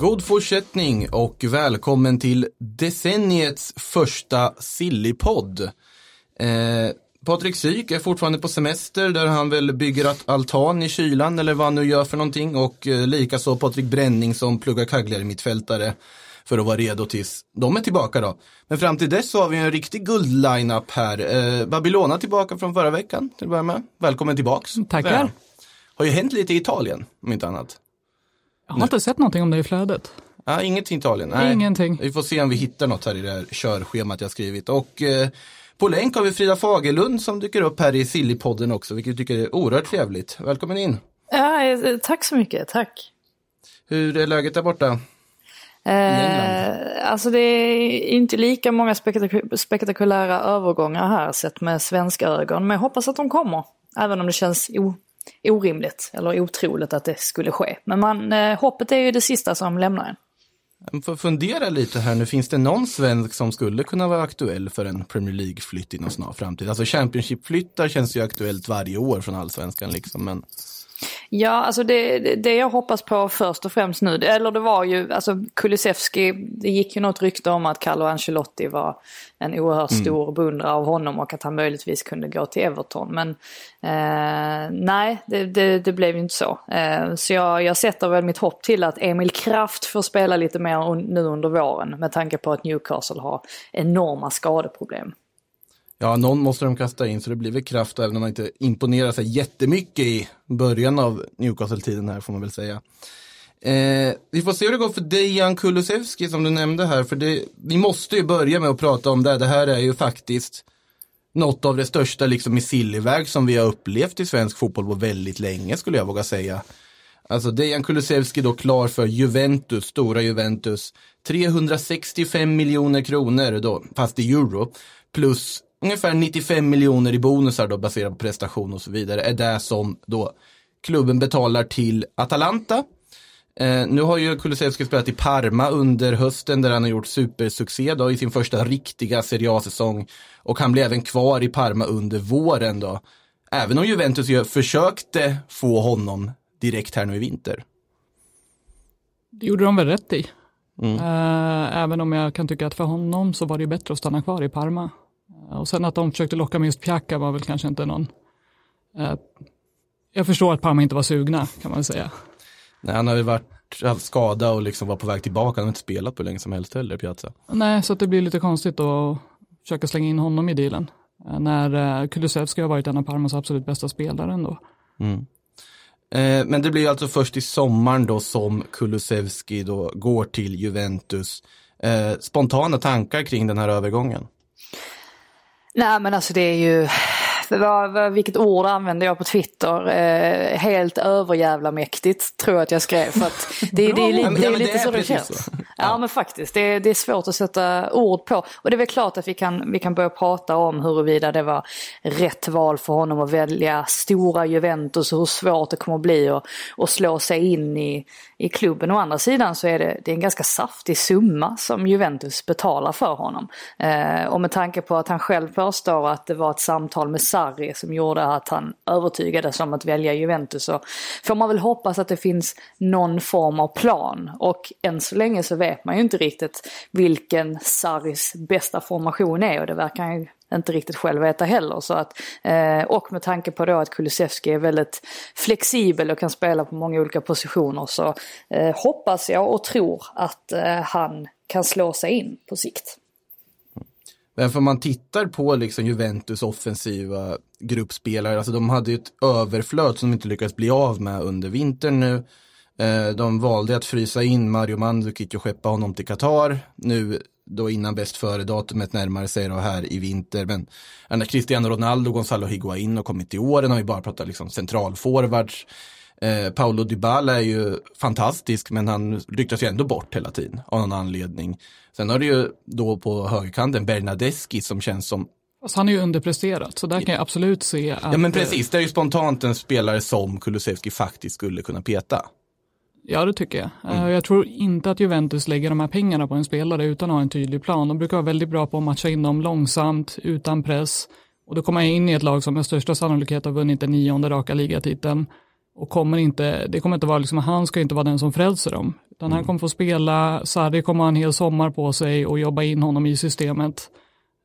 God fortsättning och välkommen till decenniets första Sillypodd. Eh, Patrik Syk är fortfarande på semester där han väl bygger att altan i kylan eller vad han nu gör för någonting och eh, likaså Patrik Bränning som pluggar kagglar i mittfältare för att vara redo tills de är tillbaka då. Men fram till dess så har vi en riktig guldline-up här. Eh, Babylona tillbaka från förra veckan till att börja med. Välkommen tillbaks. Tackar. Väl. Har ju hänt lite i Italien om inte annat. Jag har inte sett någonting om det i flödet. Ja, inget i Italien. Nej. Ingenting. Vi får se om vi hittar något här i det här körschemat jag skrivit. Och eh, på länk har vi Frida Fagerlund som dyker upp här i Sillypodden också, vilket jag tycker är oerhört trevligt. Välkommen in. Ja, eh, tack så mycket, tack. Hur är läget där borta? Eh, alltså det är inte lika många spektak- spektakulära övergångar här sett med svenska ögon. Men jag hoppas att de kommer. Även om det känns o- orimligt eller otroligt att det skulle ske. Men man, eh, hoppet är ju det sista som lämnar en. Får fundera lite här nu, finns det någon svensk som skulle kunna vara aktuell för en Premier League-flytt inom snar framtid? Alltså Championship-flyttar känns ju aktuellt varje år från allsvenskan liksom, men Ja, alltså det, det- jag hoppas på först och främst nu, eller det var ju, alltså Kulusevski, det gick ju något rykte om att Carlo Ancelotti var en oerhört stor beundrare av honom och att han möjligtvis kunde gå till Everton. Men eh, nej, det, det, det blev ju inte så. Eh, så jag, jag sätter väl mitt hopp till att Emil Kraft får spela lite mer un, nu under våren med tanke på att Newcastle har enorma skadeproblem. Ja, någon måste de kasta in så det blir väl kraft även om man inte imponerar sig jättemycket i början av Newcastle-tiden här får man väl säga. Eh, vi får se hur det går för Dejan Kulusevski som du nämnde här, för det, vi måste ju börja med att prata om det. Det här är ju faktiskt något av det största liksom missilväg som vi har upplevt i svensk fotboll på väldigt länge skulle jag våga säga. Alltså Dejan Kulusevski då klar för Juventus, stora Juventus. 365 miljoner kronor då, fast i euro, plus ungefär 95 miljoner i bonusar då baserat på prestation och så vidare, är det som då klubben betalar till Atalanta. Eh, nu har ju Kulusevski spelat i Parma under hösten där han har gjort supersuccé då i sin första riktiga Serie A-säsong. Och han blev även kvar i Parma under våren då. Även om Juventus ju försökte få honom direkt här nu i vinter. Det gjorde de väl rätt i. Eh, även om jag kan tycka att för honom så var det bättre att stanna kvar i Parma. Eh, och sen att de försökte locka med just Pjaka var väl kanske inte någon... eh, jag förstår att Parma inte var sugna kan man väl säga. Nej, han har ju varit haft skada och liksom var på väg tillbaka. Han har inte spelat på hur länge som helst heller, Piazza. Nej, så att det blir lite konstigt att försöka slänga in honom i dealen. Eh, när eh, Kulusevski har varit en av Parmas absolut bästa spelare ändå. Eh, men det blir alltså först i sommaren då som Kulusevski då går till Juventus. Eh, spontana tankar kring den här övergången? Nej men alltså det är ju, vad, vad, vilket ord använde jag på Twitter? Eh, helt överjävla mäktigt tror jag att jag skrev. För att det, det, Ja, men- det ja, är lite det är så det känns. så. Ja, men faktiskt, det, är- det är svårt att sätta ord på. Och det är väl klart att vi kan, vi kan börja prata om huruvida det var rätt val för honom att välja stora Juventus och hur svårt det kommer att bli att, att slå sig in i, i klubben. Å andra sidan så är det, det är en ganska saftig summa som Juventus betalar för honom. Eh, och med tanke på att han själv påstår att det var ett samtal med Sarri som gjorde att han övertygades om att välja Juventus så får man väl hoppas att det finns någon form av plan. Och än så länge så vet man ju inte riktigt vilken Sarris bästa formation är och det verkar han ju inte riktigt själv veta heller. Så att, eh, och med tanke på då att Kulusevski är väldigt flexibel och kan spela på många olika positioner så eh, hoppas jag och tror att eh, han kan slå sig in på sikt. Men om man tittar på liksom Juventus offensiva gruppspelare, alltså de hade ju ett överflöd som de inte lyckades bli av med under vintern nu. Eh, de valde att frysa in Mario Mandzukic och skeppa honom till Qatar. Nu då innan bäst före-datumet närmare sig då här i vinter. Men när Cristiano Ronaldo, Gonzalo Higuain har kommit till åren har vi bara pratat liksom centralforwards. Eh, Paolo Dybala är ju fantastisk men han ryktas ju ändå bort hela tiden av någon anledning. Sen har du ju då på högerkanten Bernadeschi som känns som Fast han är ju underpresterat, så där kan jag absolut se att... Ja men precis, det är ju spontant en spelare som Kulusevski faktiskt skulle kunna peta. Ja, det tycker jag. Mm. Jag tror inte att Juventus lägger de här pengarna på en spelare utan att ha en tydlig plan. De brukar vara väldigt bra på att matcha in dem långsamt, utan press. Och då kommer jag in i ett lag som med största sannolikhet har vunnit den nionde raka ligatiteln. Och kommer inte, det kommer inte vara liksom, han ska inte vara den som frälser dem. Utan mm. han kommer få spela, Sarri kommer ha en hel sommar på sig och jobba in honom i systemet.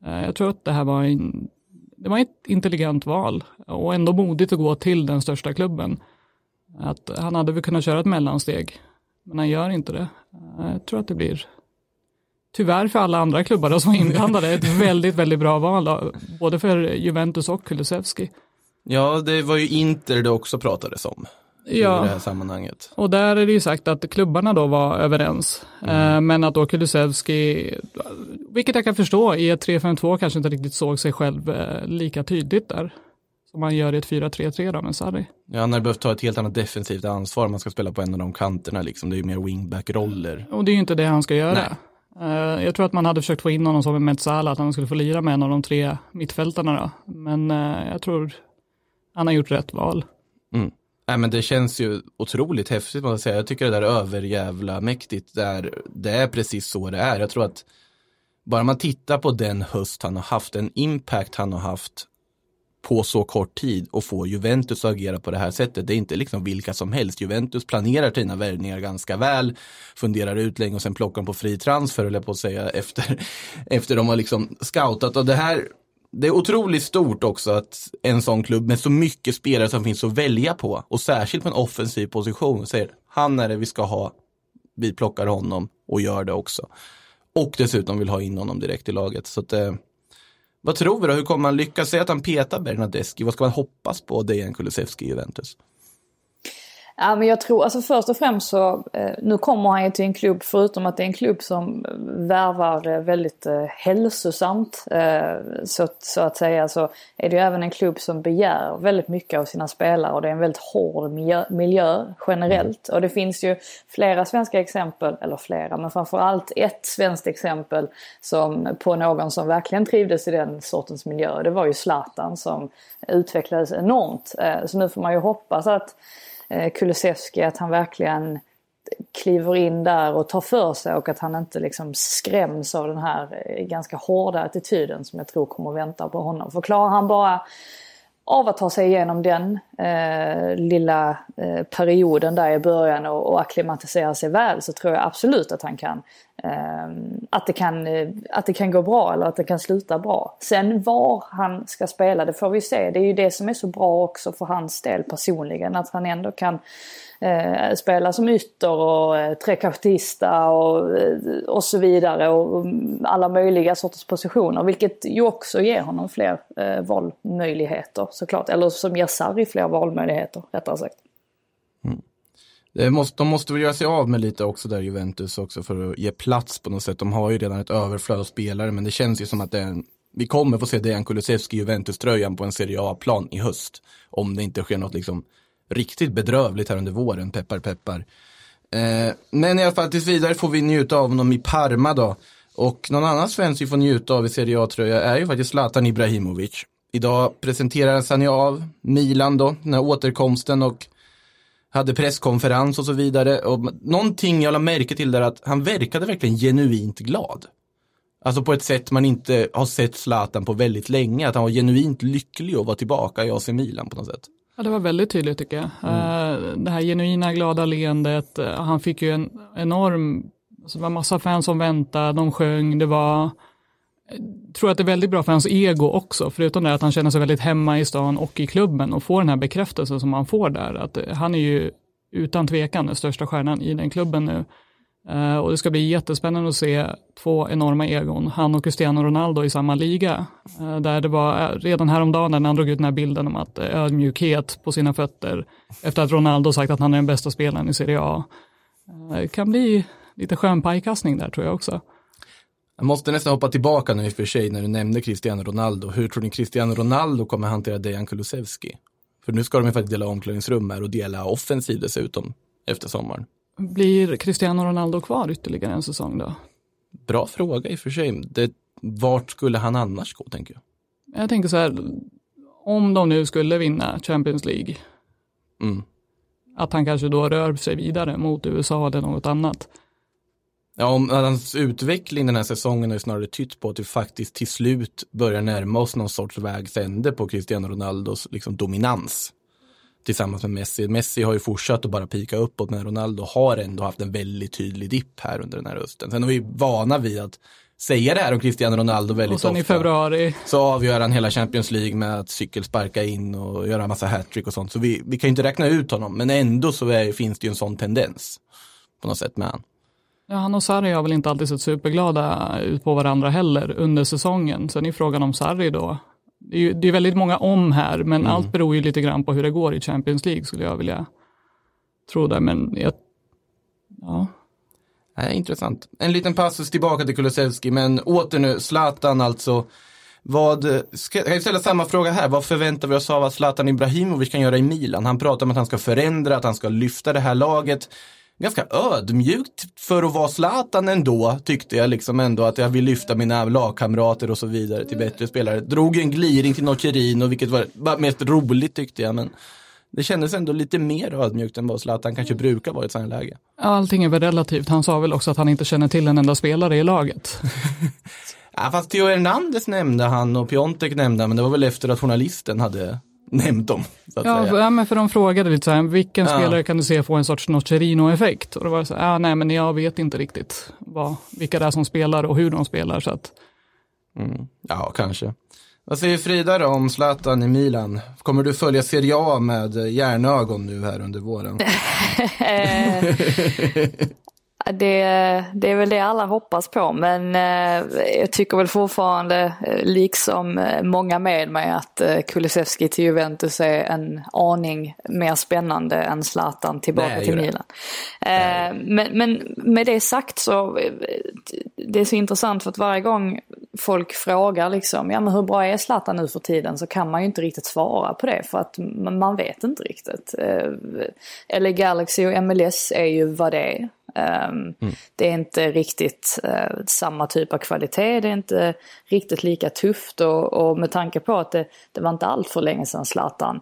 Eh, jag tror att det här var, en, det var ett intelligent val och ändå modigt att gå till den största klubben. Att han hade väl kunnat köra ett mellansteg, men han gör inte det. Eh, jag tror att det blir, tyvärr för alla andra klubbar som är inblandade, ett väldigt, väldigt bra val, både för Juventus och Kulusevski. Ja, det var ju Inter det också pratades om ja. i det här sammanhanget. Och där är det ju sagt att klubbarna då var överens. Mm. Eh, men att då Kulusevski, vilket jag kan förstå, i ett 3-5-2 kanske inte riktigt såg sig själv eh, lika tydligt där. Som man gör i ett 4-3-3 då med Sarri. Ja, han har behövt ta ett helt annat defensivt ansvar. Man ska spela på en av de kanterna liksom. Det är ju mer wingback-roller. Och det är ju inte det han ska göra. Nej. Uh, jag tror att man hade försökt få in honom som en Metsala, att han skulle få lira med en av de tre mittfältarna då. Men jag tror han har gjort rätt val. Mm. Nej, men det känns ju otroligt häftigt måste jag säga. Jag tycker det där är överjävla mäktigt. Där det är precis så det är. Jag tror att bara man tittar på den höst han har haft, den impact han har haft på så kort tid och få Juventus att agera på det här sättet. Det är inte liksom vilka som helst. Juventus planerar sina värvningar ganska väl, funderar ut länge och sen plockar de på fri transfer, eller på att säga, efter, efter de har liksom scoutat. Och det här det är otroligt stort också att en sån klubb med så mycket spelare som finns att välja på och särskilt på en offensiv position säger han är det vi ska ha, vi plockar honom och gör det också. Och dessutom vill ha in honom direkt i laget. Så att, eh, vad tror vi då, hur kommer man lyckas? Säga att han petar Bernadeschi, vad ska man hoppas på Dejan Kulusevski i Juventus? Ja, men jag tror, alltså först och främst så, eh, nu kommer han ju till en klubb, förutom att det är en klubb som värvar eh, väldigt eh, hälsosamt, eh, så, så att säga, så är det ju även en klubb som begär väldigt mycket av sina spelare och det är en väldigt hård miljö, miljö generellt. Och det finns ju flera svenska exempel, eller flera, men framförallt ett svenskt exempel som, på någon som verkligen trivdes i den sortens miljö. Det var ju Zlatan som utvecklades enormt. Eh, så nu får man ju hoppas att Eh, Eh, Kulusevski, att han verkligen kliver in där och tar för sig och att han inte liksom skräms av den här eh, ganska hårda attityden som jag tror kommer att vänta på honom. För klarar han bara av att ta sig igenom den eh, lilla eh, perioden där i början och, och akklimatisera sig väl så tror jag absolut att han kan eh, att, det kan eh, att det kan gå bra eller att det kan sluta bra. Sen var han ska spela, det får vi se. Det är ju det som är så bra också för hans del personligen, att han ändå kan eh, spela som ytter och eh, trekartista och, eh, och så vidare och alla möjliga sorters positioner. Vilket ju också ger honom fler eh, valmöjligheter såklart. Eller som ger Sarri fler valmöjligheter rättare sagt. Mm. Det måste, de måste väl göra sig av med lite också där Juventus också för att ge plats på något sätt. De har ju redan ett överflöd av spelare men det känns ju som att det är en, vi kommer få se Dejan Kulusevski i Juventus-tröjan på en Serie A-plan i höst. Om det inte sker något liksom riktigt bedrövligt här under våren, peppar peppar. Eh, men i alla fall tills vidare får vi njuta av honom i Parma då. Och någon annan svensk vi får njuta av i Serie A-tröja är ju faktiskt Zlatan Ibrahimovic. Idag presenterades han ju av Milan då, den här återkomsten och hade presskonferens och så vidare. Och någonting jag lade märke till där att han verkade verkligen genuint glad. Alltså på ett sätt man inte har sett Zlatan på väldigt länge, att han var genuint lycklig att vara tillbaka i AC Milan på något sätt. Ja, det var väldigt tydligt tycker jag. Mm. Eh, det här genuina glada leendet, eh, han fick ju en enorm, alltså det var massa fans som väntade, de sjöng, det var, jag tror att det är väldigt bra för hans ego också, förutom det att han känner sig väldigt hemma i stan och i klubben och får den här bekräftelsen som han får där, att han är ju utan tvekan den största stjärnan i den klubben nu. Uh, och det ska bli jättespännande att se två enorma egon, han och Cristiano Ronaldo i samma liga. Uh, där det var eh, redan häromdagen när han drog ut den här bilden om att ödmjukhet på sina fötter efter att Ronaldo sagt att han är den bästa spelaren i Serie A. Det kan bli lite skön pajkastning där tror jag också. Jag måste nästan hoppa tillbaka nu i och för sig när du nämnde Cristiano Ronaldo. Hur tror ni Cristiano Ronaldo kommer hantera Dejan Kulusevski? För nu ska de ju faktiskt dela omklädningsrum här och dela offensiv dessutom efter sommaren. Blir Cristiano Ronaldo kvar ytterligare en säsong då? Bra fråga i och för sig. Det, vart skulle han annars gå tänker jag? Jag tänker så här, om de nu skulle vinna Champions League, Mm. att han kanske då rör sig vidare mot USA eller något annat. Ja, om hans utveckling den här säsongen har ju snarare tytt på att vi faktiskt till slut börjar närma oss någon sorts vägs ände på Cristiano Ronaldos liksom, dominans. Tillsammans med Messi. Messi har ju fortsatt att bara pika uppåt men Ronaldo har ändå haft en väldigt tydlig dipp här under den här hösten. Sen är vi vana vid att säga det här om Cristiano Ronaldo väldigt Och sen ofta. i februari, Så avgör han hela Champions League med att cykelsparka in och göra en massa hattrick och sånt. Så vi, vi kan ju inte räkna ut honom, men ändå så är, finns det ju en sån tendens på något sätt med han. ja, han och Sarri har väl inte alltid sett superglada ut på varandra heller under säsongen. Sen är frågan om Sarri då, det är ju det är väldigt många om här, men Mm. allt beror ju lite grann på hur det går i Champions League skulle jag vilja tro det. Men jag, ja, Nej, intressant. En liten passus tillbaka till Kulusevski, men åter nu, Zlatan alltså. Vad, ska, kan jag ställa samma fråga här, vad förväntar vi oss av att Zlatan Ibrahimovic kan göra i Milan? Han pratar om att han ska förändra, att han ska lyfta det här laget. Ganska ödmjukt för att vara Zlatan ändå, tyckte jag liksom ändå att jag vill lyfta mina lagkamrater och så vidare till bättre spelare. Drog en gliring till Nocerino, vilket var mest roligt tyckte jag, men det kändes ändå lite mer ödmjukt än vad Zlatan kanske brukar vara i ett sådant här läge. allting är väl relativt. Han sa väl också att han inte känner till en enda spelare i laget. Ja, fast Theo Hernandez nämnde han och Piontek nämnde han, men det var väl efter att journalisten hade nämnt dem. Så att Ja, säga. ja, men för de frågade lite så här, vilken Ja. spelare kan du se få en sorts Nocerino-effekt? Och då var det så här, ja, nej men jag vet inte riktigt vad, vilka det är som spelar och hur de spelar. Så att, Mm. ja, kanske. Vad säger Frida då om Zlatan i Milan? Kommer du följa Serie A med järnögon nu här under våren? Det, det är väl det alla hoppas på men eh, jag tycker väl fortfarande, eh, liksom eh, många med mig, att Kulusevski till Juventus är en aning mer spännande än Zlatan tillbaka ju till. Milan. Men, men med det sagt så, det är så intressant för att varje gång folk frågar liksom, ja men hur bra är Zlatan nu för tiden? Så kan man ju inte riktigt svara på det för att man vet inte riktigt. LA Galaxy och MLS är ju vad det är. Um, Det är inte riktigt eh, samma typ av kvalitet, det är inte riktigt lika tufft och, och med tanke på att det, det var inte allt för länge sedan Zlatan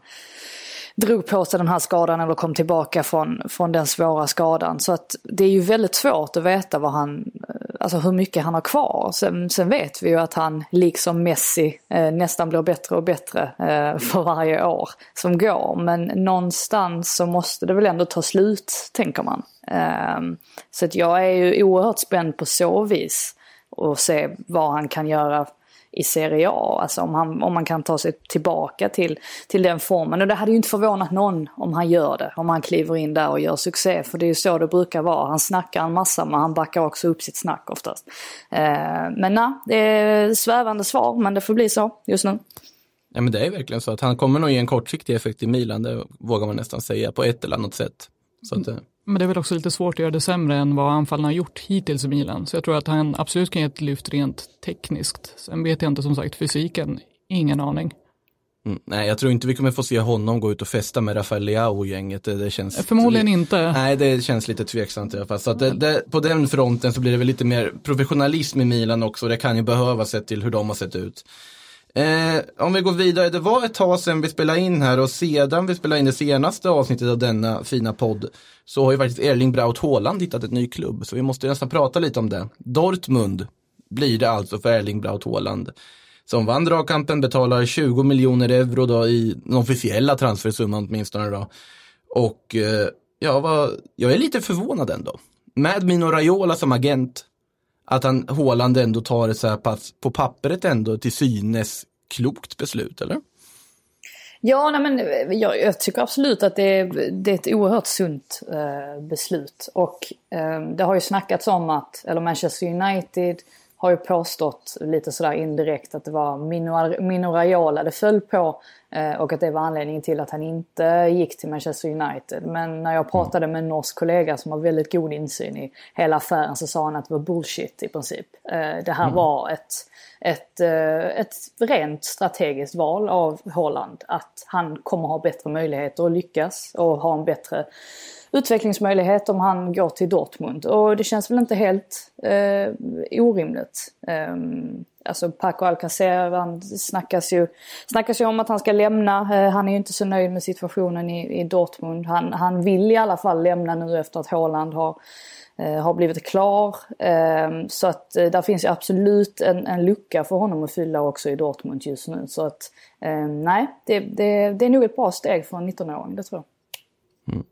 drog på sig den här skadan eller kom tillbaka från, från den svåra skadan. Så att det är ju väldigt svårt att veta vad han, eh, alltså hur mycket han har kvar. Sen, sen vet vi ju att han, liksom Messi, eh, nästan blir bättre och bättre eh, för varje år som går. Men någonstans så måste det väl ändå ta slut, tänker man. Ehm, så att jag är ju oerhört spänd på så vis och se vad han kan göra i Serie A. Alltså om, han, om man kan ta sig tillbaka till, till den formen. Och det hade ju inte förvånat någon om han gör det. Om han kliver in där och gör succé. För det är ju så det brukar vara. Han snackar en massa men han backar också upp sitt snack oftast. Eh, men nej, det är svävande svar men det får bli så just nu. Ja, men det är verkligen så att han kommer nog ge en kortsiktig effekt i Milan, det vågar man nästan säga, på ett eller annat sätt. Så att, mm men det är väl också lite svårt att göra det sämre än vad anfallen har gjort hittills i Milan. Så jag tror att han absolut kan ge ett lyft rent tekniskt. Sen vet jag inte som sagt fysiken, ingen aning. mm, nej, jag tror inte vi kommer få se honom gå ut och festa med Rafael Leao och gänget. Det, känns... Förmodligen inte. Nej, det känns lite tveksamt i alla fall. Så det, det, på den fronten så blir det väl lite mer professionalism i Milan också. Det kan ju behövas sett till hur de har sett ut. Eh, om vi går vidare, det var ett tag sedan vi spelade in här och sedan vi spelade in det senaste avsnittet av denna fina podd så har ju faktiskt Erling Braut Haaland hittat ett ny klubb. Så vi måste nästan prata lite om det. Dortmund blir det alltså för Erling Braut Haaland. Som vann dragkampen betalar 20 miljoner euro då i den officiella transfersumman åtminstone då. Och eh, ja, vad, jag är lite förvånad ändå. Med Mino Raiola som agent, att han Håland ändå tar ett så här pass, på pappret ändå till synes klokt beslut, eller? Ja, nej, men jag, jag tycker absolut att det är, det är ett oerhört sunt eh, beslut. Och eh, det har ju snackats om att, eller Manchester United har ju påstått lite sådär indirekt att det var Mino, Mino Raiola det föll på. Eh, och att det var anledningen till att han inte gick till Manchester United. Men när jag pratade med en norsk kollega som har väldigt god insyn i hela affären så sa han att det var bullshit i princip. Eh, det här mm. var ett, ett, eh, ett rent strategiskt val av Holland. Att han kommer ha bättre möjligheter att lyckas och ha en bättre utvecklingsmöjlighet om han går till Dortmund. Och det känns väl inte helt eh, orimligt. Um, Alltså Paco Alcacer, han snackas ju, snackas ju om att han ska lämna. Eh, han är ju inte så nöjd med situationen i, i Dortmund. Han, han vill i alla fall lämna nu efter att Haaland har, eh, har blivit klar. Ehm, så att eh, där finns ju absolut en, en lucka för honom att fylla också i Dortmund just nu. Så att ehm, nej, det, det, det är nog ett bra steg för en 19-åring, det tror jag. Mm.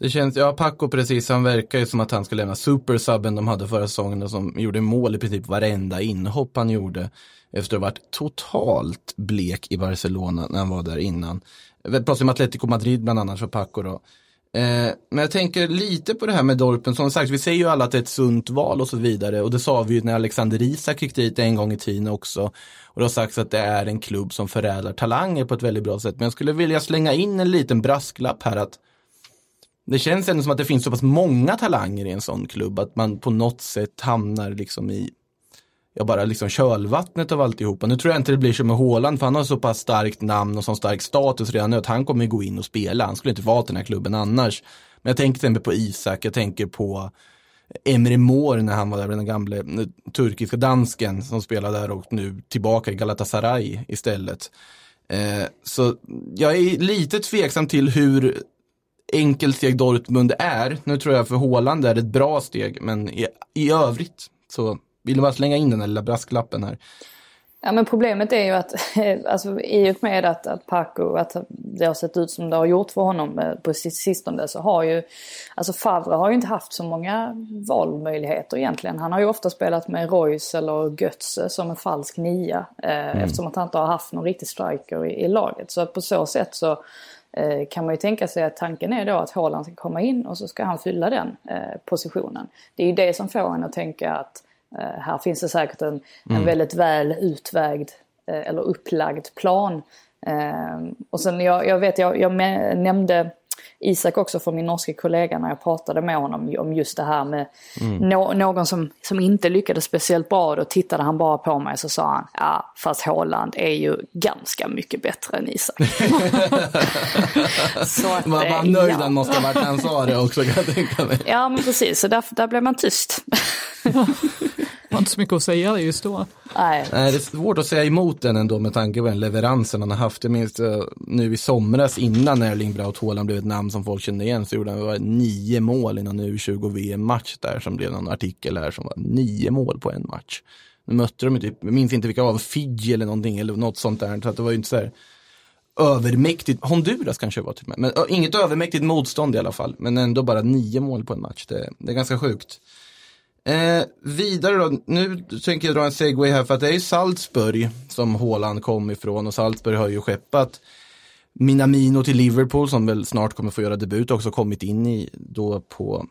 Det känns, ja Paco precis, han verkar ju som att han ska lämna supersubben de hade förra säsongen och som gjorde mål i princip varenda inhopp han gjorde. Efter att ha varit totalt blek i Barcelona när han var där innan. Vi pratar om Atletico Madrid bland annat för Paco då. Eh, men jag tänker lite på det här med Dorpen, som sagt vi säger ju alla att det är ett sunt val och så vidare och det sa vi ju när Alexander Isak gick dit en gång i tiden också. Och det har sagts att det är en klubb som förädlar talanger på ett väldigt bra sätt. Men jag skulle vilja slänga in en liten brasklapp här att det känns ändå som att det finns så pass många talanger i en sån klubb att man på något sätt hamnar liksom i ja, bara liksom kölvattnet av alltihopa. Nu tror jag inte det blir som med Håland för han har så pass starkt namn och sån stark status redan nu att han kommer gå in och spela. Han skulle inte vara till den här klubben annars. Men jag tänker till exempel på Isak, jag tänker på Emre Mor när han var där, den gamle eh, turkiska dansken som spelade där och nu tillbaka i Galatasaray istället. Eh, så jag är lite tveksam till hur enkelt steg Dortmund är. Nu tror jag för Håland är det ett bra steg, men i, i övrigt så vill jag bara slänga in den här lilla brasklappen här. Ja men problemet är ju att alltså, i och med att, att Paco, att det har sett ut som det har gjort för honom eh, på sistone så har ju, alltså Favre har ju inte haft så många valmöjligheter egentligen. Han har ju ofta spelat med Royce eller Götze som en falsk nia eh, mm. eftersom att han inte har haft någon riktig striker i, i laget. Så på så sätt så kan man ju tänka sig att tanken är då att Haaland ska komma in och så ska han fylla den eh, positionen. Det är ju det som får en att tänka att eh, här finns det säkert en, mm. en väldigt väl utvägd eller upplagd plan. och sen jag, jag vet, jag, jag nämnde Isak också för min norska kollega när jag pratade med honom om just det här med mm. no någon som, som inte lyckades speciellt bra. Då tittade han bara på mig så sa han, ja fast Håland är ju ganska mycket bättre än Isak. så att, man var nöjd ja. han måste ha varit när han sa det också kan jag tänka mig. Ja men precis, så där, där blev man tyst. Det var inte så mycket att säga just då. Nej. Nej, det är svårt att säga emot den ändå med tanke på den leveransen han har haft. Jag minns uh, nu i somras innan Erling Braut Haaland blev ett namn som folk kände igen så gjorde han var nio mål i någon U20 VM-match där som blev någon artikel här som var nio mål på en match. Nu mötte de typ, jag minns inte vilka var, Fiji eller någonting eller något sånt där. Så att det var ju inte så här övermäktigt, Honduras kanske var typ med, men inget övermäktigt motstånd i alla fall. Men ändå bara nio mål på en match, det, det är ganska sjukt. Eh, vidare då, nu tänker jag dra en segway här för att det är Salzburg som Håland kom ifrån och Salzburg har ju skeppat Minamino till Liverpool som väl snart kommer få göra debut också kommit in i då på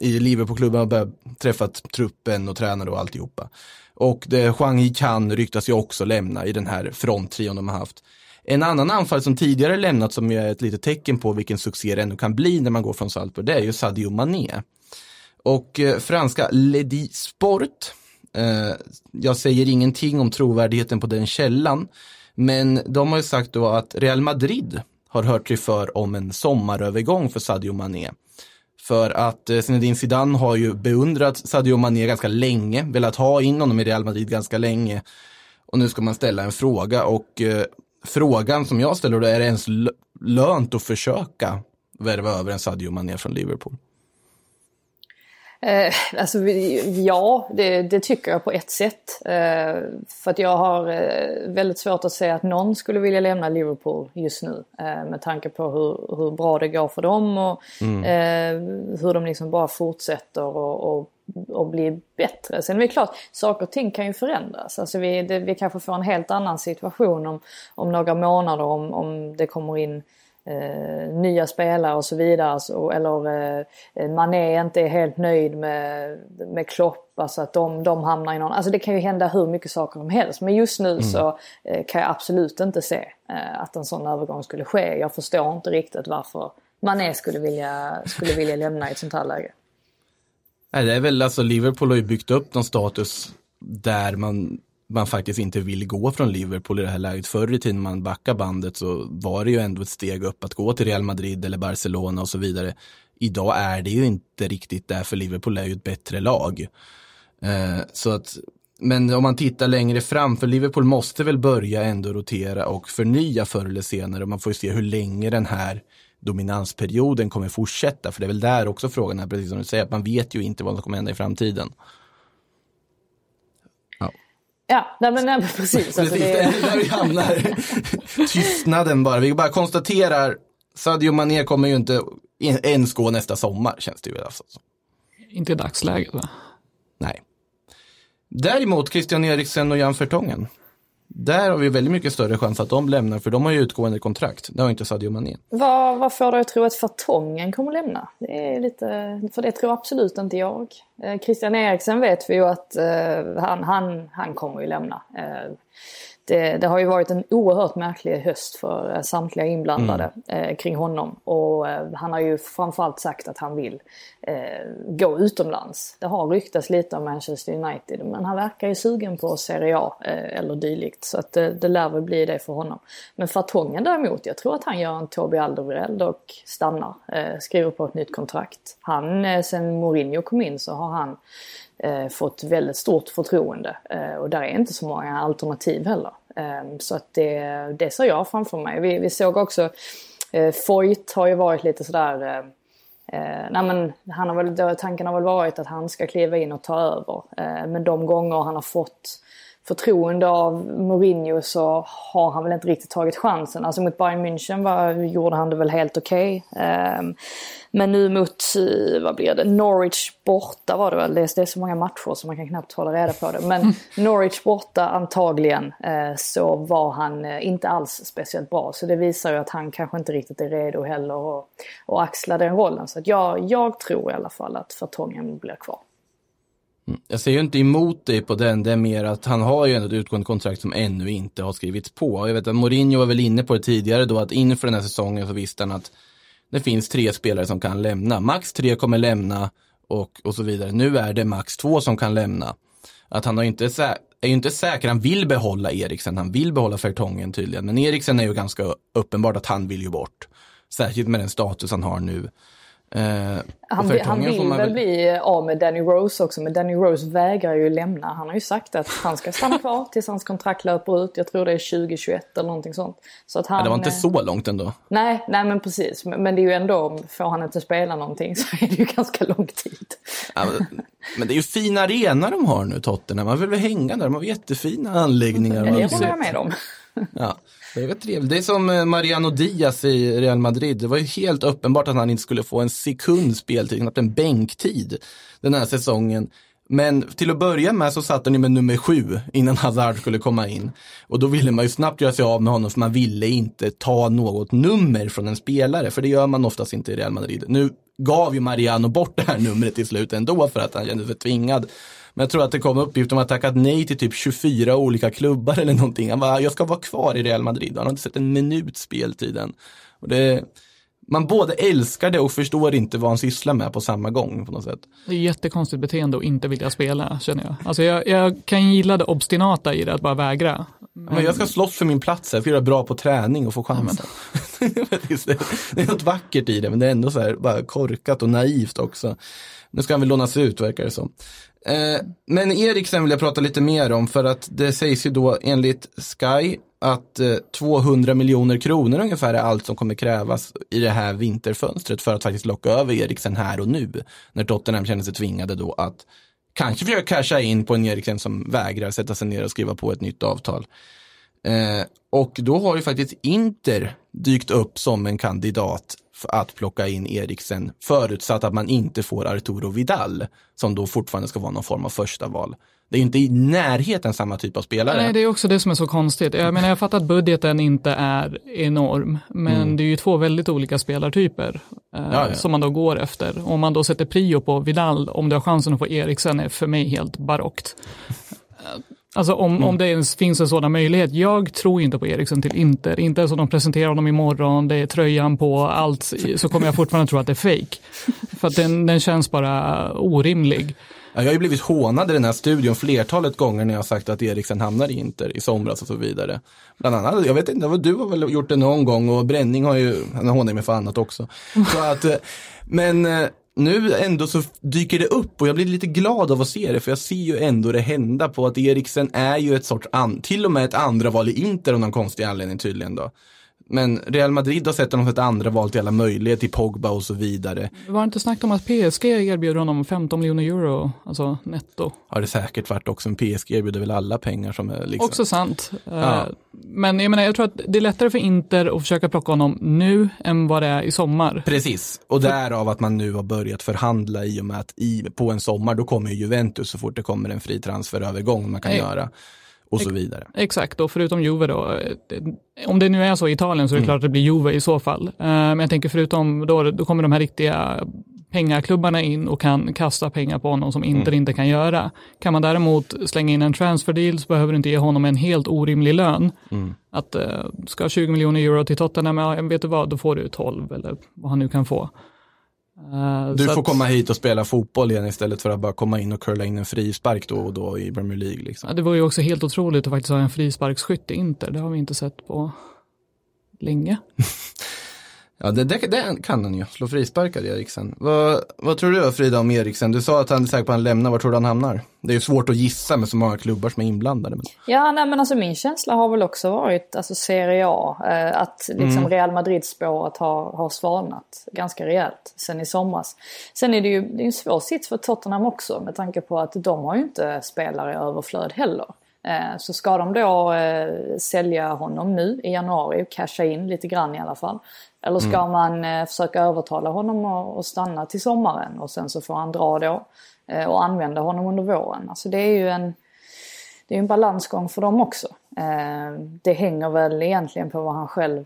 i Liverpoolklubben och börjat träffat truppen och tränare och alltihopa. Och det, Huang Yikan ryktas ju också lämna i den här fronttrion de har haft. En annan anfall som tidigare lämnat som är ett litet tecken på vilken succé det ändå kan bli när man går från Salzburg, det är ju Sadio Mané. Och eh, franska Ledi Sport, eh, jag säger ingenting om trovärdigheten på den källan, men de har ju sagt då att Real Madrid har hört sig för om en sommarövergång för Sadio Mané. För att eh, Zinedine Zidane har ju beundrat Sadio Mané ganska länge, velat ha in honom i Real Madrid ganska länge. Och nu ska man ställa en fråga och eh, frågan som jag ställer då är det ens lönt att försöka värva över en Sadio Mané från Liverpool? Eh, alltså ja, det, det, tycker jag på ett sätt. Eh, för att jag har eh, väldigt svårt att säga att någon skulle vilja lämna Liverpool just nu. Eh, med tanke på hur, hur bra det går för dem och mm. Eh, hur de liksom bara fortsätter och, och, och blir bättre. Sen är det klart, saker och ting kan ju förändras. Alltså vi, det, vi kanske får en helt annan situation om, om några månader om, om det kommer in eh, nya spelare och så vidare. Alltså, eller eh, Mané inte är helt nöjd med, med Klopp. Alltså att de, de hamnar i någon... Alltså det kan ju hända hur mycket saker som helst. Men just nu mm. så eh, kan jag absolut inte se eh, att en sån övergång skulle ske. Jag förstår inte riktigt varför Mané skulle vilja, skulle vilja lämna i ett sånt här läge. Nej, det är väl alltså Liverpool har ju byggt upp någon status där man man faktiskt inte vill gå från Liverpool i det här läget. Förr i tiden man backar bandet så var det ju ändå ett steg upp att gå till Real Madrid eller Barcelona och så vidare. Idag är det ju inte riktigt där för Liverpool är ju ett bättre lag. Eh, så att, men om man tittar längre fram, för Liverpool måste väl börja ändå rotera och förnya förr eller senare. Man får ju se hur länge den här dominansperioden kommer fortsätta. För det är väl där också frågan är, precis som du säger, att man vet ju inte vad som kommer hända i framtiden. Ja, nej, men, nej, precis. Alltså, det är där vi hamnar. Tystnaden bara. Vi bara konstaterar, Sadio Mané kommer ju inte ens gå nästa sommar, känns det ju. Alltså. Inte i dagsläget va? Nej. Däremot Christian Eriksen och Jan Fertongen. Där har vi väldigt mycket större chans att de lämnar, för de har ju utgående kontrakt. Det har inte Sadio Mané. Vad, vad får dig att tro att Fartongen kommer lämna? Det är lite, för det tror absolut inte jag. Eh, Christian Eriksen vet vi ju att eh, han, han, han kommer ju lämna. Eh, det, det, har ju varit en oerhört märklig höst för eh, samtliga inblandade mm. eh, kring honom. Och eh, han har ju framförallt sagt att han vill Eh, gå utomlands. Det har ryktats lite om Manchester United men han verkar ju sugen på Serie A eh, eller dylikt. Så att det, det lär väl bli det för honom. Men Fartongen däremot, jag tror att han gör en Tobi Alderweireld och stannar. Eh, skriver på ett nytt kontrakt. Han, eh, sen Mourinho kom in så har han eh, fått väldigt stort förtroende. Eh, och där är inte så många alternativ heller. Eh, så att det, det ser jag framför mig. Vi, vi såg också, eh, Foyt har ju varit lite sådär eh, eh, nej men han har väl, tanken har väl varit att han ska kliva in och ta över. Eh, men de gånger han har fått förtroende av Mourinho så har han väl inte riktigt tagit chansen. Alltså mot Bayern München var, gjorde han det väl helt okej. Okay. Um, men nu mot, uh, vad blir det, Norwich borta var det väl. Det är, det är så många matcher så man kan knappt hålla reda på det. Men Norwich borta antagligen uh, så var han uh, inte alls speciellt bra. Så det visar ju att han kanske inte riktigt är redo heller att, axla den rollen. Så att jag, jag tror i alla fall att Fartongen blir kvar. Jag ser ju inte emot dig på den, det är mer att han har ju ändå ett utgående kontrakt som ännu inte har skrivits på. Jag vet att Mourinho var väl inne på det tidigare då att inför den här säsongen så visste han att det finns tre spelare som kan lämna. Max tre kommer lämna och, och så vidare. Nu är det max två som kan lämna. Att han har inte är ju inte säker, han vill behålla Eriksen, han vill behålla Fertongen tydligen. Men Eriksen är ju ganska uppenbart att han vill ju bort. Särskilt med den status han har nu. Eh, han, han vill väl bli av med Danny Rose också, men Danny Rose vägrar ju lämna. Han har ju sagt att han ska stanna kvar tills hans kontrakt löper ut. Jag tror det är 2021 eller någonting sånt. Så att han, ja, det var inte så långt ändå. Nej, nej men precis. Men det är ju ändå, får han inte spela någonting så är det ju ganska lång tid. Ja, men, men, det är ju fina arenor de har nu, Tottenham. Man vill väl hänga där, de har jättefina anläggningar. Det håller jag med om. Ja. Det är trevligt. Det är som eh, Mariano Diaz i Real Madrid. Det var ju helt uppenbart att han inte skulle få en sekund speltid, knappt en bänktid den här säsongen. Men till att börja med så satte ni med nummer sju innan Hazard skulle komma in. Och då ville man ju snabbt göra sig av med honom för man ville inte ta något nummer från en spelare. För det gör man oftast inte i Real Madrid. Nu gav ju Mariano bort det här numret till slut ändå för att han kände sig tvingad. Men jag tror att det kom uppgift om att tackat nej till typ 24 olika klubbar eller någonting. Han bara, jag ska vara kvar i Real Madrid. Han har inte sett en minut speltiden. Och det, man både älskar det och förstår inte vad han sysslar med på samma gång på något sätt. Det är jättekonstigt beteende att inte vilja spela, känner jag. Alltså jag, jag kan gilla det obstinata i det, att bara vägra. Men... men jag ska slåss för min plats här, för att göra bra på träning och få chansen. Det är något vackert i det, men det är ändå så här bara korkat och naivt också. Nu ska han väl lånas ut, verkar det som. Eh, men Eriksen vill jag prata lite mer om för att det sägs ju då enligt Sky att eh, 200 miljoner kronor ungefär är allt som kommer krävas i det här vinterfönstret för att faktiskt locka över Eriksen här och nu. När Tottenham känner sig tvingade då att kanske försöka casha in på en Eriksen som vägrar sätta sig ner och skriva på ett nytt avtal. Eh, och då har ju faktiskt Inter dykt upp som en kandidat att plocka in Eriksen förutsatt att man inte får Arturo Vidal som då fortfarande ska vara någon form av första val. Det är ju inte i närheten samma typ av spelare. Nej, det är också det som är så konstigt. Jag menar, jag fattar att budgeten inte är enorm, men det är ju två väldigt olika spelartyper eh, Mm. Ja, ja. som man då går efter. Om man då sätter prio på Vidal, om du har chansen att få Eriksen, är för mig helt barockt. Alltså om, Mm. om det ens finns en sådan möjlighet. Jag tror inte på Eriksen till Inter. Inte ens om de presenterar honom imorgon, det är tröjan på, allt, så kommer jag fortfarande tro att det är fake. För att den, den känns bara orimlig. Ja, jag har ju blivit hånad i den här studion flertalet gånger när jag har sagt att Eriksen hamnar i Inter i somras och så vidare. Bland annat, jag vet inte, du har väl gjort det någon gång och Bränning har ju, han hånar mig för annat också. Så att, eh, men eh, nu ändå så dyker det upp och jag blir lite glad av att se det för jag ser ju ändå det hända på att Eriksen är ju ett sorts, an, till och med ett andra val i Inter av någon konstig anledning tydligen då. Men Real Madrid har sett honom som ett andra val till alla möjligheter, till Pogba och så vidare. Var det inte snackat om att PSG erbjuder honom 15 miljoner euro, alltså netto? Har det säkert varit också, en PSG erbjuder väl alla pengar som är liksom. Också sant. Eh, Ja. Men jag menar, jag tror att det är lättare för Inter att försöka plocka honom nu än vad det är i sommar. Precis, och därav att man nu har börjat förhandla i och med att i, på en sommar då kommer ju Juventus så fort det kommer en fri transferövergång man kan Nej. göra och så vidare. Exakt, och förutom Juve då, eh, om det nu är så i Italien så är det klart att det blir Juve i så fall. Eh, Men jag tänker förutom då, då kommer de här riktiga pengaklubbarna in och kan kasta pengar på honom som Inter inte kan göra. Kan man däremot slänga in en transfer deal så behöver du inte ge honom en helt orimlig lön. Att eh, ska 20 miljoner euro till Tottenham, ja, vet du vad, då får du 12 eller vad han nu kan få. Eh, Du får att- komma hit och spela fotboll igen istället för att bara komma in och curla in en frispark då och då i Premier League. Liksom. Ja, det var ju också helt otroligt att faktiskt ha en frisparksskytt i Inter. Det har vi inte sett på länge. Ja, det, det, det kan han ju, slå frisparkar Eriksen. Vad, vad tror du Frida om Eriksen? Du sa att han är säker på att han lämnar, var tror du han hamnar? Det är ju svårt att gissa med så många klubbar som är inblandade. Men... Ja, nej, men alltså min känsla har väl också varit alltså Serie A. Eh, att liksom Real Madrid-spåret har, har svalnat ganska rejält sen i somras. Sen är det ju det är en svår sits för Tottenham också med tanke på att de har ju inte spelare i överflöd heller. Eh, så ska de då eh, sälja honom nu i januari och casha in lite grann i alla fall. Eller ska man eh, försöka övertala honom att stanna till sommaren och sen så får han dra då. eh, Och använda honom under våren. Alltså det är ju en det är en balansgång för dem också. Eh, det hänger väl egentligen på vad han själv,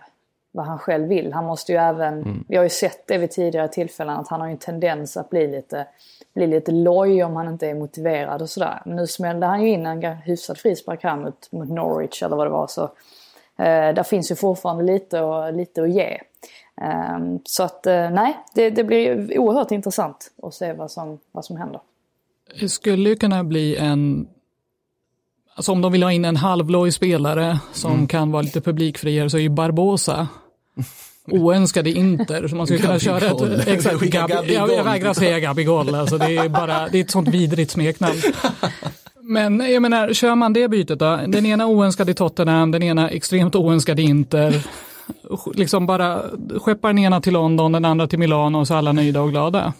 vad han själv vill. Han måste ju även, vi har ju sett det vid tidigare tillfällen, att han har en tendens att bli lite, bli lite loj om han inte är motiverad och sådär. Men nu smällde han ju in en hyfsad frispark här mot, mot Norwich eller vad det var. Så, där finns ju fortfarande lite, och, lite att ge. Eh, så att eh, nej, det, det blir oerhört intressant att se vad som, vad som händer. Det skulle ju kunna bli en, alltså om de vill ha in en halvloj spelare som kan vara lite publikfriare så är ju Barbosa oönskad i Inter. Så man skulle kunna köra ett... Exakt, Gabi, jag, jag vägrar säga Gabigol, alltså det är bara, det är ett sånt vidrigt smeknamn. Men jag menar, kör man det bytet då? Den ena oönskad i Tottenham, den ena extremt oönskad i Inter. Liksom bara skeppar den ena till London, den andra till Milano och så är alla nöjda och glada.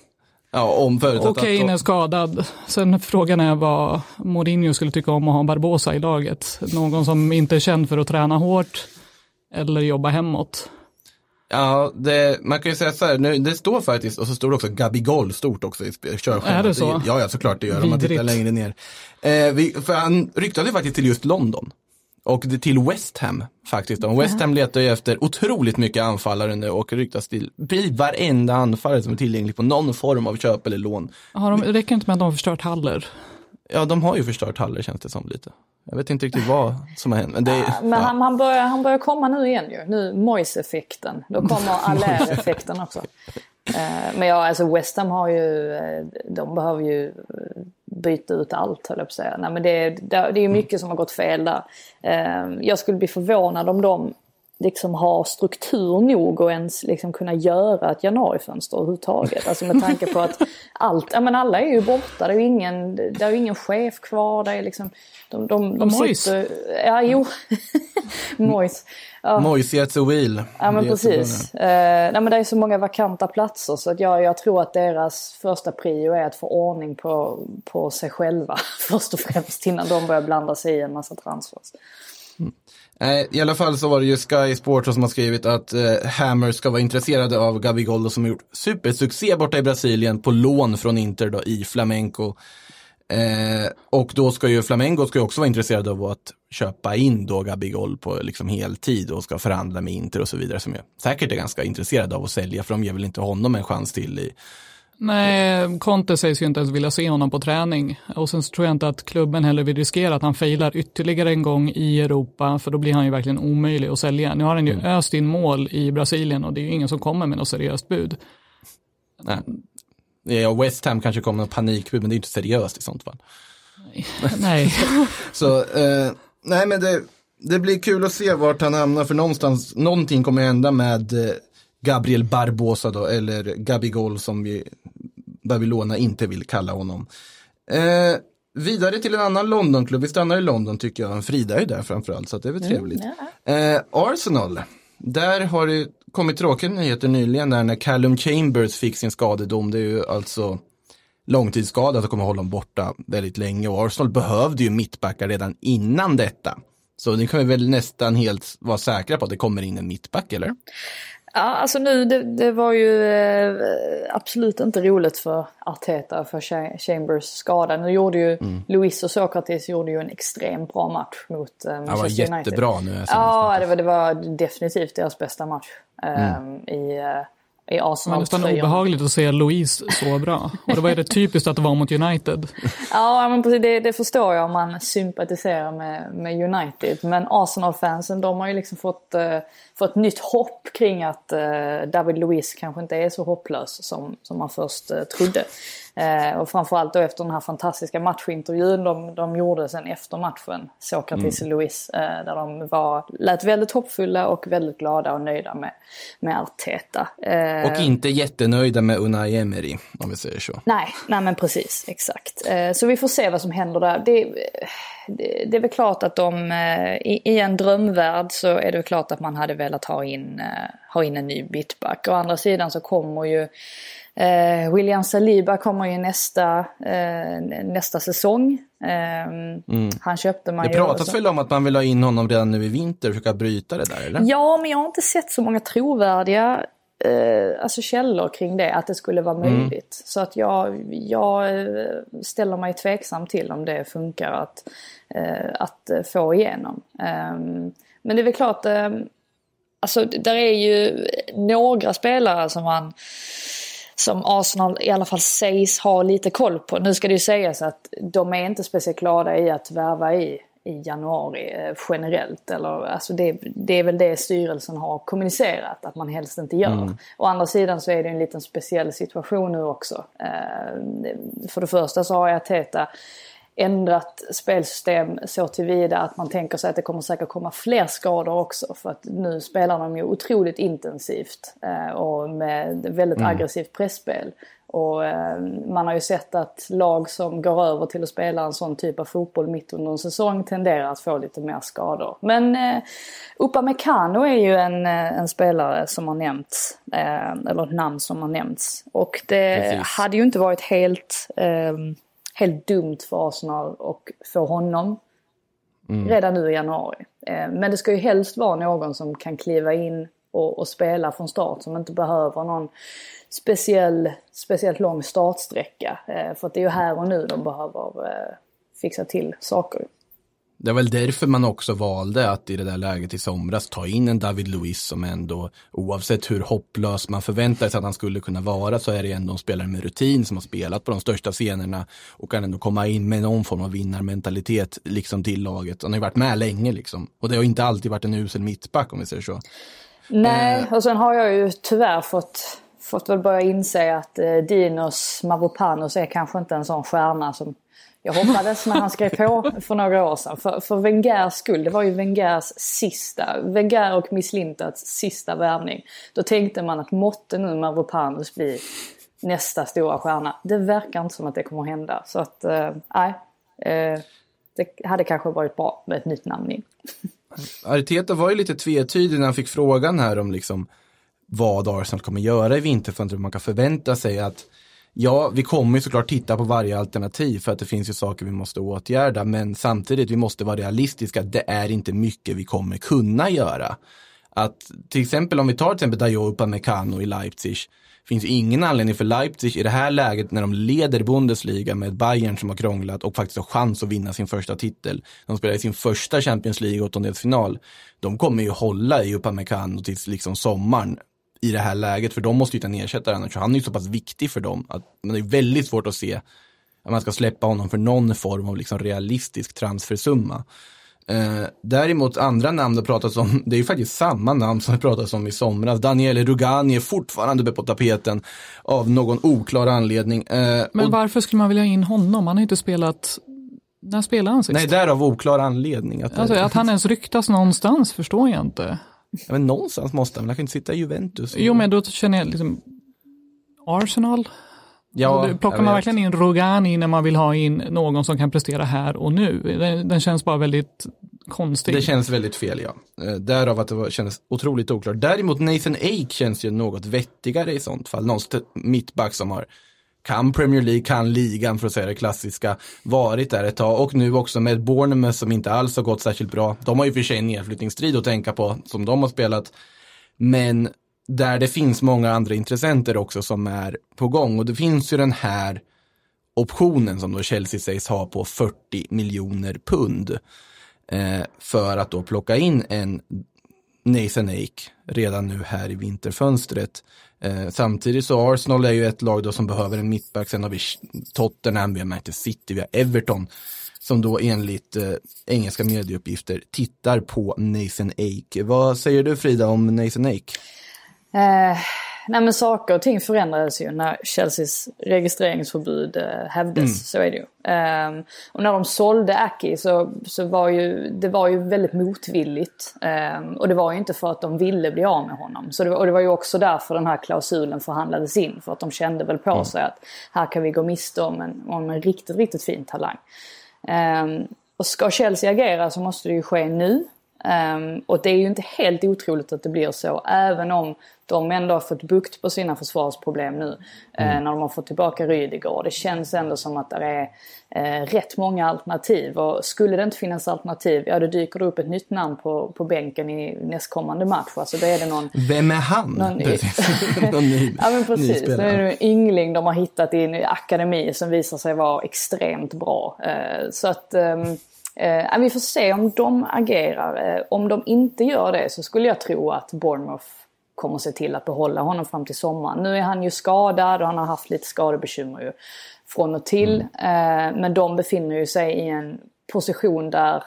Ja, om förutsatt Och Kane är skadad. Sen frågan är vad Mourinho skulle tycka om att ha Barbosa i laget. Någon som inte är känd för att träna hårt eller jobba hemåt. Ja, det, man kan ju säga så här, nu, det står faktiskt, och så står det också Gabigol stort också i körschemat. Är det så? Ja, ja, såklart det gör om man tittar längre ner. Eh, vi, för han ryktade faktiskt till just London. Och det till West Ham faktiskt. Och West Ham letar ju efter otroligt mycket anfallare nu och ryktas till varenda anfallare som är tillgänglig på någon form av köp eller lån. Har de, det räcker inte med att de har förstört Haller. Ja, de har ju förstört Haller känns det som lite. Jag vet inte riktigt vad som har hänt. Men det, är- Men ja. han, han, börjar, han börjar komma nu igen ju. Nu Moise-effekten. Då kommer Allaire-effekten också. Eh, men ja, alltså West Ham har ju, eh, de behöver ju eh, byta ut allt höll jag på att säga. Nej, men det, det, det är ju mycket som har gått fel där. Eh, jag skulle bli förvånad om de liksom har struktur nog att ens liksom kunna göra ett januarifönster överhuvudtaget. Alltså med tanke på att allt, ja men alla är ju borta, det är ju ingen, det är ju ingen chef kvar, det är liksom, de, de, de sitter, ja jo, Moise. Ja. Moise gets a wheel. Ja men precis. Eh, nej, men det är så många vakanta platser så att jag, jag tror att deras första prio är att få ordning på, på sig själva först och främst innan de börjar blanda sig i en massa transfers. Nej, I alla fall så var det ju Sky Sports som har skrivit att eh, Hammer ska vara intresserade av Gabigol som har gjort supersuccé borta i Brasilien på lån från Inter då, i Flamenco. Eh, och då ska ju Flamengo ska ju också vara intresserade av att köpa in då Gabigol på liksom heltid och ska förhandla med Inter och så vidare som jag säkert är ganska intresserade av att sälja för de ger väl inte honom en chans till i Nej, Conte sägs ju inte ens vilja se honom på träning. Och sen så tror jag inte att klubben heller vill riskera att han failar ytterligare en gång i Europa, för då blir han ju verkligen omöjlig att sälja. Nu har han ju mm. öst in mål i Brasilien och det är ju ingen som kommer med något seriöst bud. Nej. Ja, West Ham kanske kommer med panikbud, men det är inte seriöst i sånt fall. Nej. så, eh, nej men det, det blir kul att se vart han hamnar, för någonstans, någonting kommer hända med eh, Gabriel Barbosa då, eller Gabigol som vi Babylona inte vill kalla honom. Eh, vidare till en annan Londonklubb, vi stannar i London tycker jag. Frida är där framförallt så det är väl mm, trevligt. Mm, ja. eh, Arsenal, där har det kommit tråkiga nyheter nyligen där när Callum Chambers fick sin skadedom. Det är ju alltså långtidsskada som kommer hålla honom borta väldigt länge och Arsenal behövde ju mittbackar redan innan detta. Så ni kan vi väl nästan helt vara säkra på att det kommer in en mittback, eller? Ja, alltså nu, det, det var ju eh, absolut inte roligt för Arteta för Chambers skada. Nu gjorde ju mm. Luis och Sokratis gjorde ju en extremt bra match mot eh, Manchester United. Det var jättebra nu. Ja, det var, det var definitivt deras bästa match eh, mm. i, eh, i Arsenal. Det var nästan obehagligt att se Louise så bra. Och det var det typiskt att det var mot United. ja, men precis, det, det, förstår jag om man sympatiserar med, med United. Men Arsenal-fansen de har ju liksom fått, uh, fått nytt hopp kring att uh, David Luiz kanske inte är så hopplös som, som man först uh, trodde. Eh, och framförallt då efter den här fantastiska matchintervjun de, de gjorde sen efter matchen, Sokratis mm. Luis, eh, där de var, lät väldigt hoppfulla och väldigt glada och nöjda med, med Arteta. Eh, och inte jättenöjda med Unai Emery, om vi säger så. Nej, nej men precis, exakt. Eh, så vi får se vad som händer där. Det, det, är väl klart att de, eh, i, en drömvärld så är det klart att man hade velat ha in, eh, ha in en ny bitback. Å andra sidan så kommer ju Eh, William Saliba kommer ju nästa, nästa säsong. Eh, mm. Han köpte man Det pratas väl om att man vill ha in honom redan nu i vinter och försöka bryta det där eller? Ja, men jag har inte sett så många trovärdiga eh, alltså källor kring det, att det skulle vara mm. möjligt. Mm. Så att jag, jag eh, ställer mig tveksam till om det funkar att, eh, att få igenom. Ehm, men det är väl klart, ehm, alltså där är ju några spelare som man som Arsenal i alla fall sägs ha lite koll på. Nu ska det ju sägas att de är inte speciellt glada i att värva i, i januari eh, generellt. Eller, alltså det, det, är väl det styrelsen har kommunicerat att man helst inte gör. Mm. Å andra sidan så är det en liten speciell situation nu också. Eh, för det första så har jag Teta ändrat spelsystem så tillvida att man tänker sig att det kommer säkert komma fler skador också. För att nu spelar de ju otroligt intensivt eh, och med väldigt mm. aggressivt pressspel. Och eh, man har ju sett att lag som går över till att spela en sån typ av fotboll mitt under en säsong tenderar att få lite mer skador. Men eh, Upamecano är ju en, en spelare som har nämnts, eh, eller ett namn som har nämnts. Och det Precis. hade ju inte varit helt eh, helt dumt för Arsenal och få honom mm. redan nu i januari. Eh, men det ska ju helst vara någon som kan kliva in och, och, spela från start som inte behöver någon speciell, speciellt lång startsträcka. Eh, för att det är ju här och nu de behöver eh, fixa till saker. Det är väl därför man också valde att i det där läget i somras ta in en David Luiz som ändå, oavsett hur hopplös man förväntade sig att han skulle kunna vara, så är det ändå en spelare med rutin som har spelat på de största scenerna och kan ändå komma in med någon form av vinnarmentalitet liksom till laget. Han har ju varit med länge liksom. Och det har inte alltid varit en usel mittback om vi säger så. Nej, eh. och sen har jag ju tyvärr fått fått väl börja inse att eh, Dinos Mavropanos är kanske inte en sån stjärna som jag hoppades när han skrev på för några år sedan. För, för Wengers skull, det var ju Wengers sista, Wenger och Miss Lintats sista värvning. Då tänkte man att måtte nu Mavropanos bli nästa stora stjärna. Det verkar inte som att det kommer att hända. Så att, eh, nej. Eh, det hade kanske varit bra med ett nytt namn in. Arteta var ju lite tvetydig när han fick frågan här om liksom vad Arsenal kommer göra i vinterfönstret. Man kan förvänta sig att Ja, vi kommer ju såklart titta på varje alternativ för att det finns ju saker vi måste åtgärda. Men samtidigt, vi måste vara realistiska. Det är inte mycket vi kommer kunna göra. Att till exempel om vi tar till exempel Dayo Upamecano i Leipzig. Finns ingen anledning för Leipzig i det här läget när de leder Bundesliga med Bayern som har krånglat och faktiskt har chans att vinna sin första titel. De spelar i sin första Champions League åttondelsfinal. De kommer ju hålla i Upamecano tills liksom sommaren i det här läget, för de måste ju hitta en ersättare annars. Han är ju så pass viktig för dem att det är väldigt svårt att se att man ska släppa honom för någon form av liksom realistisk transfersumma. Eh, däremot andra namn det pratas om, det är ju faktiskt samma namn som det pratas om i somras. Daniele Rugani är fortfarande på tapeten av någon oklar anledning. Eh, Men och, varför skulle man vilja in honom? Han har inte spelat, när spelade han sist? nej, därav oklar anledning. Att, Alltså att han ens ryktas någonstans förstår jag inte. Ja, men någonstans måste han, han kan inte sitta i Juventus. Jo men då känner jag liksom Arsenal, ja, plockar man verkligen in Rogani när man vill ha in någon som kan prestera här och nu. Den, den känns bara väldigt konstig. Det känns väldigt fel ja. Eh, Därav att det var, kändes otroligt oklart. Däremot Nathan Ake känns ju något vettigare i sånt fall. Någon mittback som har kan Premier League, kan ligan för att säga det klassiska, varit där ett tag och nu också med Bournemouth som inte alls har gått särskilt bra. De har ju för sig en nedflyttningsstrid att tänka på som de har spelat. Men där det finns många andra intressenter också som är på gång och det finns ju den här optionen som då Chelsea sägs ha på 40 miljoner pund eh, för att då plocka in en Nathan Ake redan nu här i vinterfönstret. Eh, samtidigt så Arsenal är ju ett lag då som behöver en mittback. Sen har vi Tottenham, vi har Manchester City, vi har Everton som då enligt eh, engelska medieuppgifter tittar på Nathan Ake. Vad säger du Frida om Nathan Ake? Eh, nej men saker och ting förändrades ju när Chelseas registreringsförbud eh, hävdes. Så är det ju. Eh, och när de sålde Aki så, så var ju det var ju väldigt motvilligt. Eh, och det var ju inte för att de ville bli av med honom. Så det, och det var ju också därför den här klausulen förhandlades in. För att de kände väl på sig att här kan vi gå miste om en, om en riktigt, riktigt fin talang. Eh, och ska Chelsea agera så måste det ju ske nu. Ehm, och det är ju inte helt otroligt att det blir så, även om de ändå har fått bukt på sina försvarsproblem nu. eh, när de har fått tillbaka Rydiger. Det känns ändå som att det är eh, rätt många alternativ. Och skulle det inte finnas alternativ, ja då dyker det upp ett nytt namn på, på bänken i nästkommande match. Alltså då är det någon Vem är han? Någon någon ny, Ja men precis. Det spelare. är en yngling de har hittat i en akademi som visar sig vara extremt bra. Eh, Så att ehm, eh, vi får se om de agerar. Eh, Om de inte gör det så skulle jag tro att Bournemouth kommer se till att behålla honom fram till sommaren. Nu är han ju skadad och han har haft lite skadebekymmer ju från och till. Eh, Men de befinner ju sig i en position där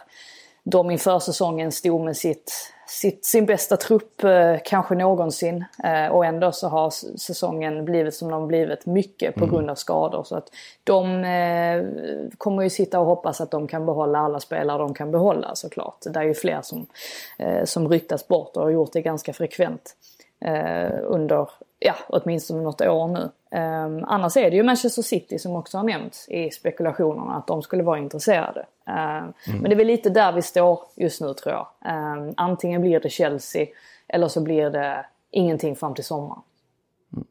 de inför säsongen stod med sitt, sitt, sin bästa trupp eh, kanske någonsin. Eh, och ändå så har säsongen blivit som den blivit mycket på grund av skador. Så att de eh, kommer ju sitta och hoppas att de kan behålla alla spelare de kan behålla såklart. Det är ju fler som, eh, som ryktas bort och har gjort det ganska frekvent under ja, åtminstone något år nu. Eh, annars är det ju Manchester City som också har nämnts i spekulationerna att de skulle vara intresserade. Eh, Men det är väl lite där vi står just nu tror jag. Eh, antingen blir det Chelsea eller så blir det ingenting fram till sommaren.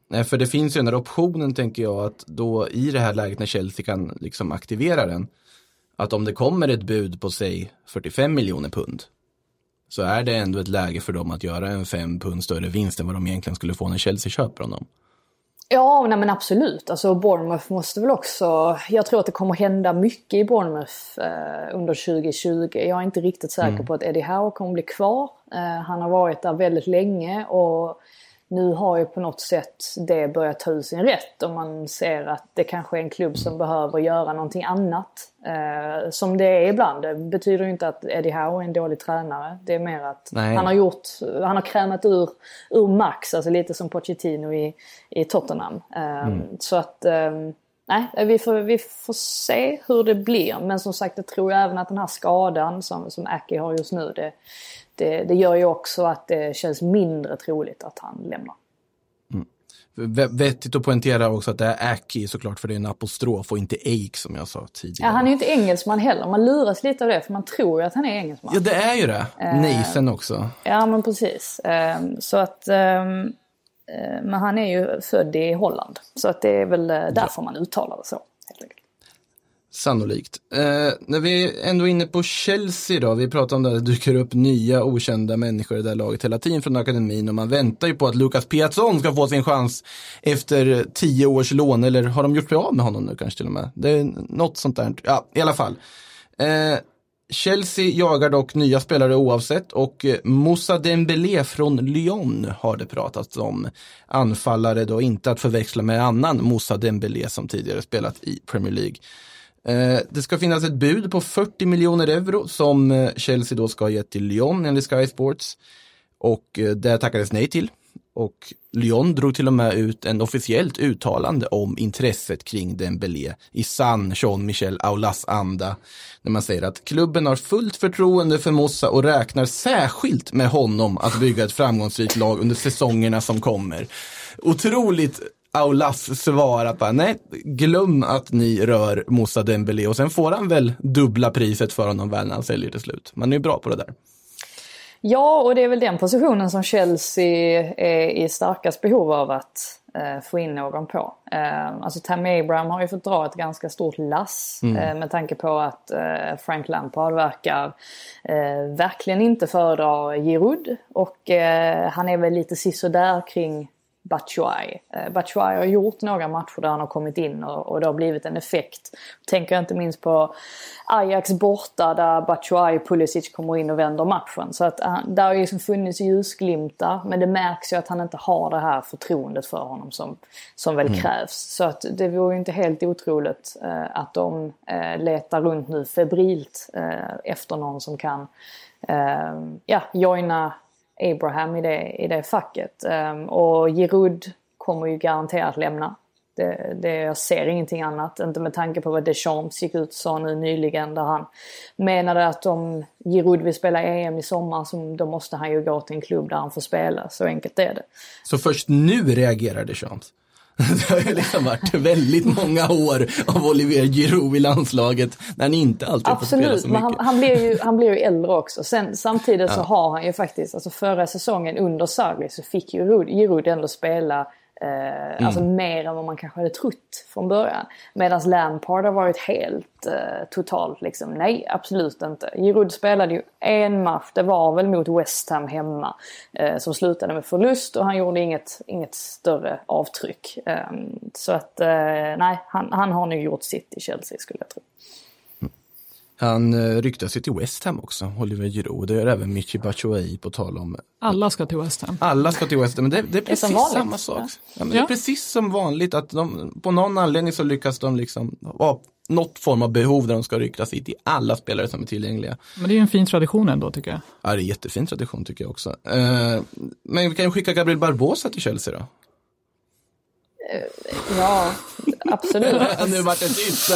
Nej, för det finns ju den där optionen tänker jag att då i det här läget när Chelsea kan liksom aktivera den. Att om det kommer ett bud på säg 45 miljoner pund. Så är det ändå ett läge för dem att göra en 5 pund större vinst än vad de egentligen skulle få när Chelsea köper honom. Ja, nej men absolut. Alltså Bournemouth måste väl också... Jag tror att det kommer hända mycket i Bournemouth eh, under 2020. Jag är inte riktigt säker på att Eddie Howe kommer bli kvar. Eh, han har varit där väldigt länge och nu har ju på något sätt det börjat ta ut sin rätt. Och man ser att det kanske är en klubb som behöver göra någonting annat. Eh, som det är ibland. Det betyder ju inte att Eddie Howe är en dålig tränare. Det är mer att Nej. han har gjort, han har krämat ur, ur max, alltså lite som Pochettino i, i Tottenham. Um, Så att, um, nej, vi får, vi får se hur det blir. Men som sagt, jag tror även att den här skadan som, som Aki har just nu, det, det, det gör ju också att det känns mindre troligt att han lämnar. V- vettigt att poängtera också att det är Aki såklart för det är en apostrof och inte Ake som jag sa Ja, tidigare. han är ju inte engelsman heller, man luras lite av det för man tror ju att han är engelsman. Ja, det är ju det. Eh. Nathan också. Ja men precis. Ehm, Så att ehm, Eh, men han är ju född i Holland. Så att det är väl eh, därför man uttalar det så. Helt enkelt. Sannolikt. Eh, när vi ändå är inne på Chelsea då, vi pratar om det, det dyker upp nya okända människor i det här laget hela tiden från akademin och man väntar ju på att Lucas Piazon ska få sin chans efter tio års lån, eller har de gjort sig av med honom nu kanske till och med? Det är något sånt där, ja i alla fall. Eh, Chelsea jagar dock nya spelare oavsett och eh, Moussa Dembélé från Lyon har det pratats om. Anfallare då, inte att förväxla med annan Moussa Dembélé som tidigare spelat i Premier League. Eh, det ska finnas ett bud på 40 miljoner euro som eh, Chelsea då ska ha gett till Lyon enligt Sky Sports. Och eh, det tackades nej till. Och Lyon drog till och med ut en officiellt uttalande om intresset kring Dembélé i sann Jean-Michel Aulas anda. När man säger att klubben har fullt förtroende för Mossa och räknar särskilt med honom att bygga ett framgångsrikt lag under säsongerna som kommer. Otroligt Aulas svar att bara, nej, glöm att ni rör Moussa Dembélé och sen får han väl dubbla priset för honom väl när han säljer till slut. Man är ju bra på det där. Ja, och det är väl den positionen som Chelsea är i starkast behov av att eh, få in någon på. Eh, alltså Tammy Abraham har ju fått dra ett ganska stort lass mm. eh, med tanke på att eh, Frank Lampard verkar eh, verkligen inte föredra Giroud. Och eh, han är väl lite sisådär kring Batshuayi. Eh, Batshuayi har gjort några matcher där han har kommit in och, och det har blivit en effekt. Tänker inte minst på Ajax borta där Batshuayi Pulisic kommer in och vänder matchen. Så att uh, där har ju liksom funnits ljusglimtar men det märks ju att han inte har det här förtroendet för honom som, som väl mm. krävs. Så att det vore ju inte helt otroligt uh, att de uh, letar runt nu febrilt efter någon som kan ja, joina Abraham i det, i det facket. Um, och Giroud kommer ju garanterat lämna. Det, det, jag ser ingenting annat, inte med tanke på vad Deschamps gick ut och sa nu nyligen där han menade att om Giroud vill spela EM i sommar så då måste han ju gå till en klubb där han får spela, så enkelt är det. Så först nu reagerar Deschamps? Det har ju liksom varit väldigt många år av Olivier Giroud i landslaget när han inte alltid Absolut, får spela så mycket. Absolut, men han, han, blir ju, han blir ju äldre också. Sen, samtidigt ja. så har han ju faktiskt, alltså förra säsongen under Sarri så fick ju Giroud ändå spela mm. Alltså mer än vad man kanske hade trott från början. Medan Lampard har varit helt eh, totalt liksom, nej absolut inte. Giroud spelade ju en match, det var väl mot West Ham hemma. Eh, som slutade med förlust och han gjorde inget, inget större avtryck. Ehm, så att eh, nej, han, han har nog gjort sitt i Chelsea skulle jag tro. Han eh, ryktas ju till West Ham också, Oliver Giroud. Det gör även Michi Batshuayi på tal om. Alla ska till West Ham. Alla ska till West Ham, men det, det är precis det är samma sak. Ja. Ja, det är precis som vanligt att de, på någon anledning så lyckas de liksom ha något form av behov där de ska ryktas in till alla spelare som är tillgängliga. Men det är ju en fin tradition ändå tycker jag. Ja, det är en jättefin tradition tycker jag också. Eh, men vi kan ju skicka Gabriel Barbosa till Chelsea då. Ja, absolut. nu vart det tyst.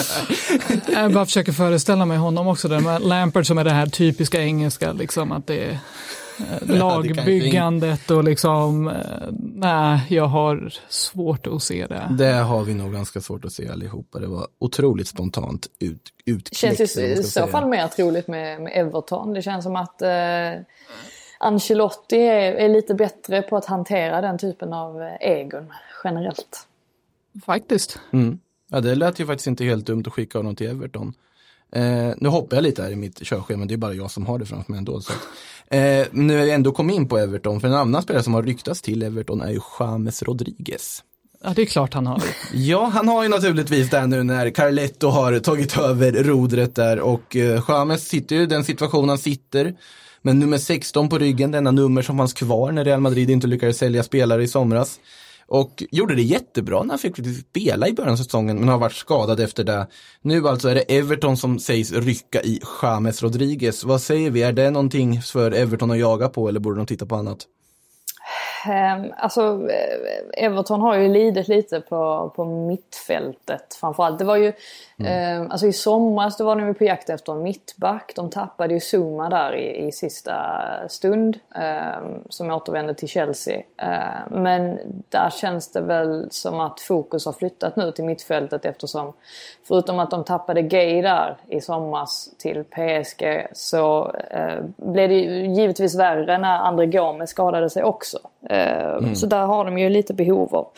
Jag bara försöker föreställa mig honom också, där med Lampard som är det här typiska engelska, liksom att det är eh, lagbyggandet och liksom, eh, nej, jag har svårt att se det. Det har vi nog ganska svårt att se allihopa. Det var otroligt spontant ut, utkläckt. Känns i så fall mer troligt med, med Everton. Det känns som att eh, Ancelotti är, är, lite bättre på att hantera den typen av eh, egon generellt. Faktiskt. Mm. Ja, det lät ju faktiskt inte helt dumt att skicka honom till Everton. Eh, nu hoppar jag lite här i mitt körschema, det är bara jag som har det framför mig ändå. Så eh, nu är jag ändå kom in på Everton, för en annan spelare som har ryktats till Everton är ju James Rodriguez. Ja, det är klart han har. Ja, han har ju naturligtvis det nu när Carletto har tagit över rodret där och eh, James sitter ju i den situation han sitter. Men nummer 16 på ryggen, denna nummer som fanns kvar när Real Madrid inte lyckades sälja spelare i somras. Och gjorde det jättebra när han fick spela i början av säsongen men har varit skadad efter det. Nu alltså är det Everton som sägs rycka i James Rodriguez. Vad säger vi, är det någonting för Everton att jaga på eller borde de titta på annat? Ehm, alltså eh, Everton har ju lidit lite på, på mittfältet framförallt. Det var ju, mm. eh, alltså i somras då var de ju på jakt efter en mittback. De tappade ju Zuma där i, i sista stund. Eh, som återvände till Chelsea. Eh, men där känns det väl som att fokus har flyttat nu till mittfältet eftersom förutom att de tappade Gay där i somras till PSG så eh, blev det givetvis värre när André Gomes skadade sig också. Eh, Så där har de ju lite behov av,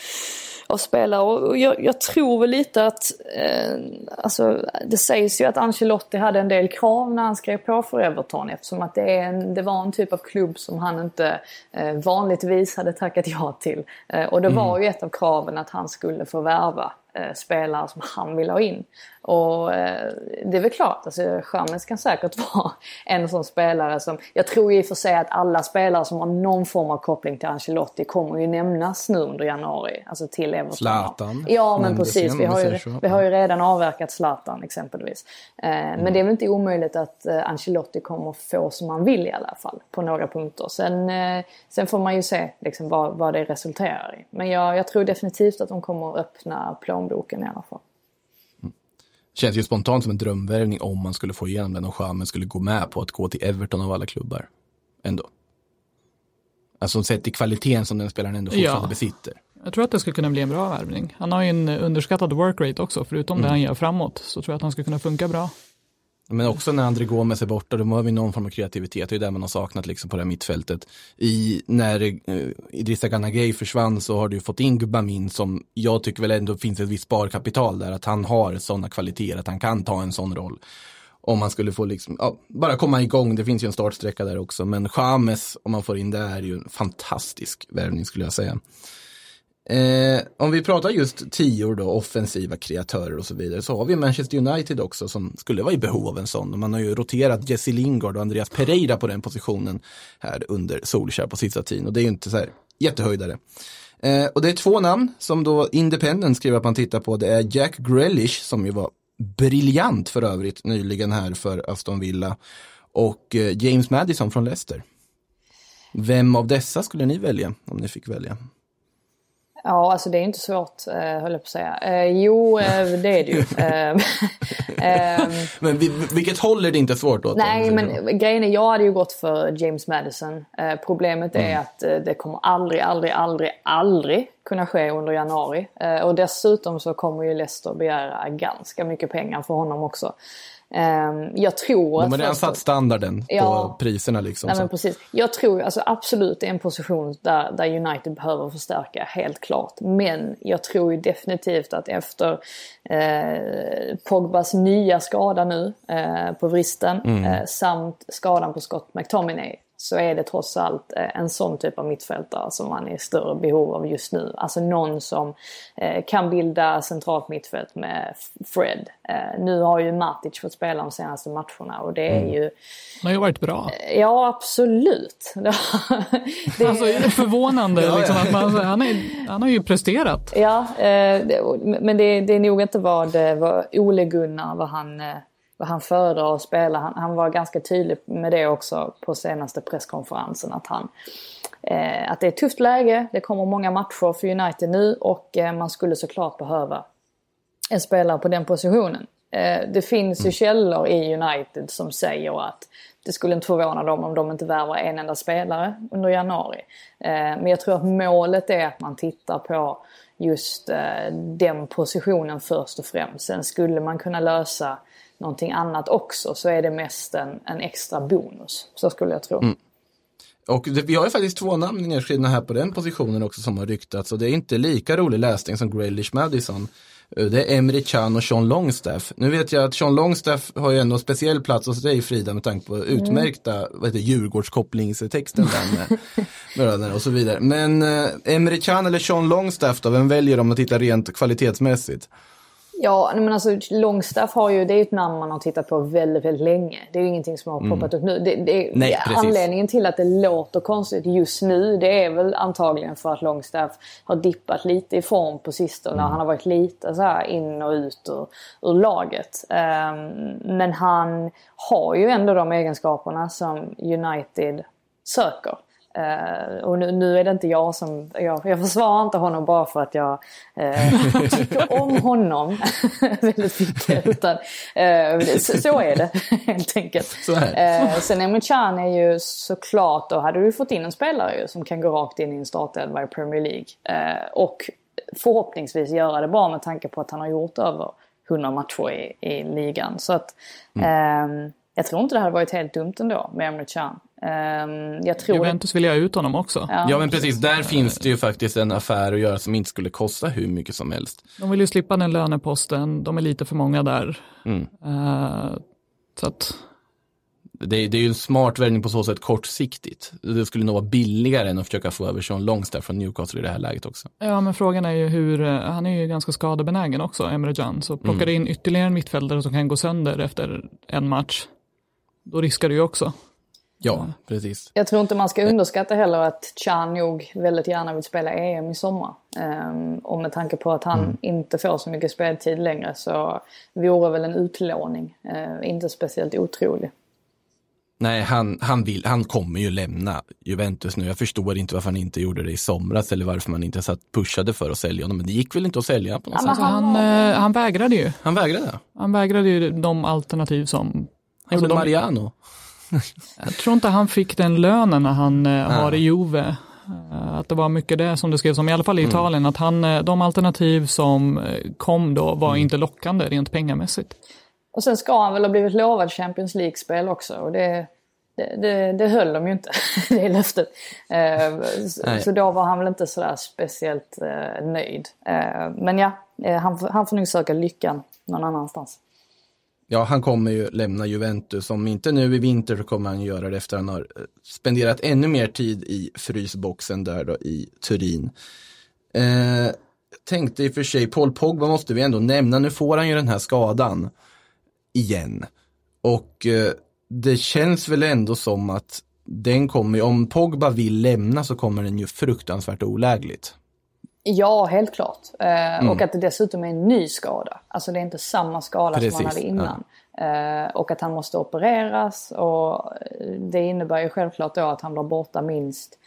av spelare. Och jag, jag tror väl lite att, eh, alltså det sägs ju att Ancelotti hade en del krav när han skrev på för Everton eftersom att det, är en, det var en typ av klubb som han inte eh, vanligtvis hade tackat ja till. Eh, och det var ju ett av kraven att han skulle få värva spelare som han vill ha in. Och eh, det är väl klart, alltså Chamez kan säkert vara en sån spelare som... Jag tror i och för sig att alla spelare som har någon form av koppling till Ancelotti kommer ju nämnas nu under januari. Alltså till Everton. Zlatan Ja men nämndes precis, vi har, ju, vi har ju redan avverkat Zlatan exempelvis. Eh, Mm. Men det är väl inte omöjligt att eh, Ancelotti kommer få som han vill i alla fall. På några punkter. Sen, eh, sen får man ju se liksom, vad, vad det resulterar i. Men jag, jag tror definitivt att de kommer öppna plånboken i alla fall. Känns ju spontant som en drömvärvning om man skulle få igenom den och Chamez skulle gå med på att gå till Everton av alla klubbar. Ändå. Alltså sett i kvaliteten som den spelaren ändå fortfarande Ja. besitter. Jag tror att det skulle kunna bli en bra värvning. Han har ju en underskattad work rate också, förutom det han gör framåt, så tror jag att han skulle kunna funka bra. Men också när André Gomes är borta, då har vi någon form av kreativitet. Det är det man har saknat liksom på det här mittfältet. I, när eh, Idrissa Ganagay försvann så har du fått in Gubbamin som jag tycker väl ändå finns ett visst sparkapital där. Att han har sådana kvaliteter, att han kan ta en sån roll. Om man skulle få liksom, ja, bara komma igång, det finns ju en startsträcka där också. Men Chames, om man får in det, är ju en fantastisk värvning skulle jag säga. Eh, om vi pratar just tior då, offensiva kreatörer och så vidare, så har vi Manchester United också som skulle vara i behov av en sån. Man har ju roterat Jesse Lingard och Andreas Pereira på den positionen här under Solskjaer på sista tiden. Och det är ju inte så här jättehöjdare. Eh, och det är två namn som då Independent skriver att man tittar på. Det är Jack Grealish som ju var briljant för övrigt nyligen här för Aston Villa. Och eh, James Madison från Leicester. Vem av dessa skulle ni välja om ni fick välja? Ja, alltså det är inte svårt, eh, höll jag på att säga. Eh, jo, eh, det är det ju. Eh, ehm, Men vi, vilket håll är det inte svårt åt? Nej, säger men grejen är, jag hade ju gått för James Madison. Problemet är Mm. att det kommer aldrig, aldrig, aldrig, aldrig kunna ske under januari. Och dessutom så kommer ju Leicester begära ganska mycket pengar för honom också. Eh, jag tror De att... har satt standarden Ja. på priserna liksom. Nej, men precis. Jag tror alltså absolut det är en position där, där United behöver förstärka, helt klart. Men jag tror ju definitivt att efter eh, Pogbas nya skada nu eh, på vristen Mm. eh, samt skadan på Scott McTominay så är det trots allt eh, en sån typ av mittfältare som man är i större behov av just nu. Alltså någon som eh, kan bilda centralt mittfält med Fred. Eh, nu har ju Matic fått spela de senaste matcherna och det är Mm. ju Han har ju varit bra. Ja, absolut. det är, Alltså, förvånande liksom, att man, han, är, han har ju presterat. ja, det, men det, det är nog inte vad, vad Ole Gunnar, vad han, vad han föredrar att spela. Han, han var ganska tydlig med det också på senaste presskonferensen. Att, han, eh, att det är ett tufft läge, det kommer många matcher för United nu och eh, man skulle såklart behöva en spelare på den positionen. Eh, det finns ju källor i United som säger att det skulle inte förvåna dem om de inte värvar en enda spelare under januari. Eh, men jag tror att målet är att man tittar på just eh, den positionen först och främst. Sen skulle man kunna lösa någonting annat också så är det mest en, en extra bonus. Så skulle jag tro. Och det, vi har ju faktiskt två namn nedskrivna här på den positionen också som har ryktats. Och det är inte lika rolig läsning som Grealish Madison. Eh, Det är Emre Can och Sean Longstaff. Nu vet jag att Sean Longstaff har ju ändå en speciell plats hos dig Frida med tanke på utmärkta vad heter, Djurgårdskopplingstexten där med och så vidare. Men eh, Emre Can eller Sean Longstaff då, vem väljer om man tittar rent kvalitetsmässigt? Ja, men alltså Longstaff har ju, det är ju ett namn man har tittat på väldigt, väldigt länge. Det är ju ingenting som har poppat upp nu. Det, det, Nej, det- anledningen till att det låter konstigt just nu, det är väl antagligen för att Longstaff har dippat lite i form på sistone. Han har varit lite så här in och ut ur, ur laget. Ehm, men han har ju ändå de egenskaperna som United söker. Eh, och nu, nu är det inte jag som, jag, jag försvarar inte honom bara för att jag eh, tycker om honom väldigt mycket. Utan, eh, så, så är det helt enkelt. Så är Eh, sen Emre Can är ju såklart, då hade du fått in en spelare ju, som kan gå rakt in i en startelva i Premier League. Och förhoppningsvis göra det bra med tanke på att han har gjort över 100 matcher i, i ligan. Så att, ehm, jag tror inte det hade varit helt dumt ändå med Emre Can. Ehm, jag tror Juventus vill jag ut honom också. Ja men precis, där finns det ju faktiskt en affär att göra som inte skulle kosta hur mycket som helst. De vill ju slippa den löneposten, de är lite för många där. Mm. Eh, så att, Det, det är ju en smart värvning på så sätt kortsiktigt. Det skulle nog vara billigare än att försöka få över Sean Longstaff från Newcastle i det här läget också. ja men frågan är ju hur, eh, han är ju ganska skadebenägen också, Emre Can. Så plockar du in ytterligare en mittfältare som kan gå sönder efter en match, då riskar du ju också. Ja, precis. Jag tror inte man ska underskatta heller att Chan nog väldigt gärna vill spela EM i sommar. Ehm, och med tanke på att han inte får så mycket speltid längre så vore väl en utlåning eh, inte speciellt otrolig. Nej, han, han, vill, han kommer ju lämna Juventus nu. Jag förstår inte varför han inte gjorde det i somras eller varför man inte satt pushade för att sälja honom. Men det gick väl inte att sälja på något Ja, sätt. Alltså han han, eh, han vägrade ju. Han vägrade. Han vägrade ju de alternativ som... Han Alltså gjorde de, Mariano. Jag tror inte han fick den lönen när han eh, Ah. har i Juve. Eh, Att det var mycket det som det skrevs om, i alla fall i Italien, att han, eh, de alternativ som eh, kom då var inte lockande rent pengamässigt. Och sen ska han väl ha blivit lovad Champions League-spel också. Och det, det, det, det höll de ju inte, det löftet. Så, så då var han väl inte sådär speciellt nöjd. Men ja, han, får- han får nog söka lyckan någon annanstans. Ja, han kommer ju lämna Juventus. Om inte nu i vinter så kommer han göra det efter att han har eh, spenderat ännu mer tid i frysboxen där då i Turin. Eh, tänkte i och för sig, Paul Pogba måste vi ändå nämna. Nu får han ju den här skadan igen. Och eh, det känns väl ändå som att den kommer, om Pogba vill lämna så kommer den ju fruktansvärt olägligt. Ja, helt klart. Eh, Mm. Och att det dessutom är en ny skada. Alltså det är inte samma skada som han Precis, hade innan. Eh, och att han måste opereras och det innebär ju självklart då att han blir borta minst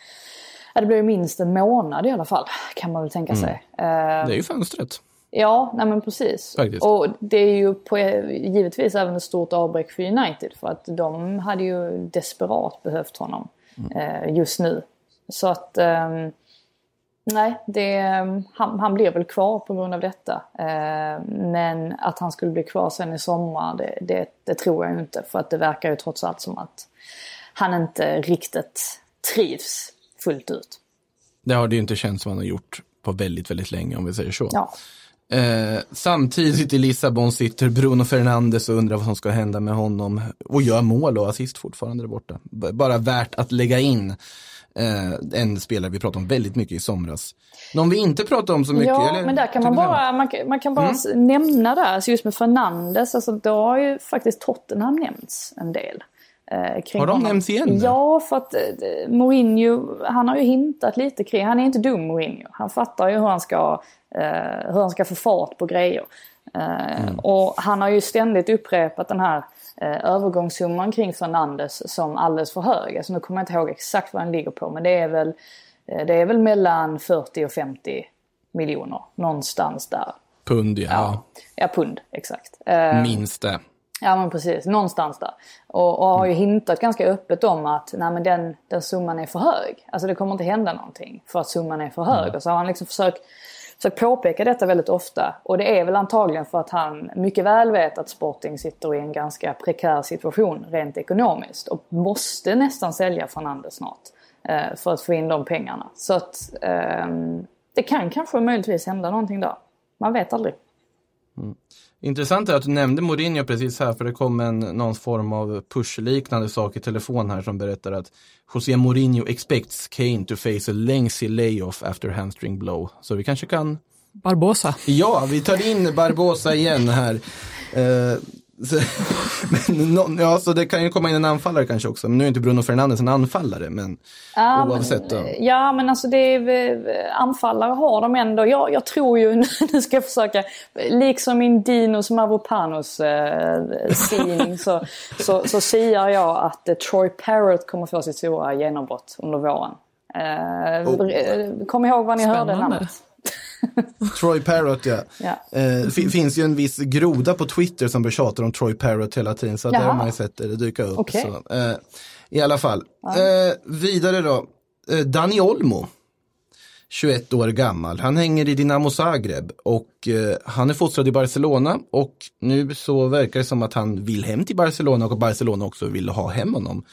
Ja, det blir minst en månad i alla fall, kan man väl tänka Mm. sig. Eh, Det är ju fönstret. Ja, nej men precis. Faktiskt. Och det är ju på, givetvis även ett stort avbräck för United. För att de hade ju desperat behövt honom eh, just nu. Så att... ehm, nej, det, han, han blir väl kvar på grund av detta. Eh, men att han skulle bli kvar sen i sommar, det, det, det tror jag inte. För att det verkar ju trots allt som att han inte riktigt trivs fullt ut. Det har det ju inte känts som han har gjort på väldigt, väldigt länge om vi säger så. Ja. Eh, samtidigt i Lissabon sitter Bruno Fernandes och undrar vad som ska hända med honom och gör mål och assist fortfarande där borta. B- bara värt att lägga in eh, en spelare vi pratade om väldigt mycket i somras. Någon vi inte pratade om så mycket. Ja, eller? men där kan man bara, man, kan- man kan bara s- nämna där, alltså just med Fernandes, alltså då har ju faktiskt Tottenham nämnts en del. Eh, Har de honom. nämnts igen? Ja, för att eh, Mourinho, han har ju hintat lite kring, han är inte dum Mourinho. Han fattar ju hur han ska, eh, hur han ska få fart på grejer. Eh, Och han har ju ständigt upprepat den här eh, övergångssumman kring Fernandes som alldeles för hög. Alltså nu kommer jag inte ihåg exakt vad den ligger på, men det är väl, eh, det är väl mellan 40 och 50 miljoner, någonstans där. Pund, ja. Ja, ja pund, exakt. Eh, Minst det. Ja men precis, någonstans där. Och, och har ju hintat ganska öppet om att nej, men den, den summan är för hög. Alltså det kommer inte hända någonting för att summan är för hög. Och så har han liksom försökt, försökt påpeka detta väldigt ofta. Och det är väl antagligen för att han mycket väl vet att Sporting sitter i en ganska prekär situation rent ekonomiskt. Och måste nästan sälja Fernandes snart. Eh, för att få in de pengarna. Så att eh, det kan kanske möjligtvis hända någonting där. Man vet aldrig. Intressant är att du nämnde Mourinho precis här för det kom en, någon form av push-liknande sak i telefon här som berättar att José Mourinho expects Kane to face a lengthy layoff after hamstring blow. Så vi kanske kan Barbosa. Ja, vi tar in Barbosa igen här. Eh, så, men, nå- ja, så det kan ju komma in en anfallare kanske också. Men nu är inte Bruno Fernandes en anfallare, men Ja, oavsett då. Men, ja men alltså det är, anfallare har de ändå. Jag, jag tror ju, nu ska jag försöka, liksom min Dinos Mavropanos eh, signing så, så, så säger jag att eh, Troy Parrott kommer få sitt stora genombrott under våren. Eh, Oh. Kom ihåg vad ni hörde Spännande. namnet. Troy Parrott ja. Ja. Eh, fi- finns ju en viss groda på Twitter som tjatar om Troy Parrott hela tiden. Så där har man ju sett det dyka upp. Okej. Så, eh, I alla fall. Eh, vidare då. Eh, Dani Olmo. 21 år gammal. Han hänger i Dinamo Zagreb och eh, han är fostrad i Barcelona och nu så verkar det som att han vill hem till Barcelona och Barcelona också vill ha hem honom.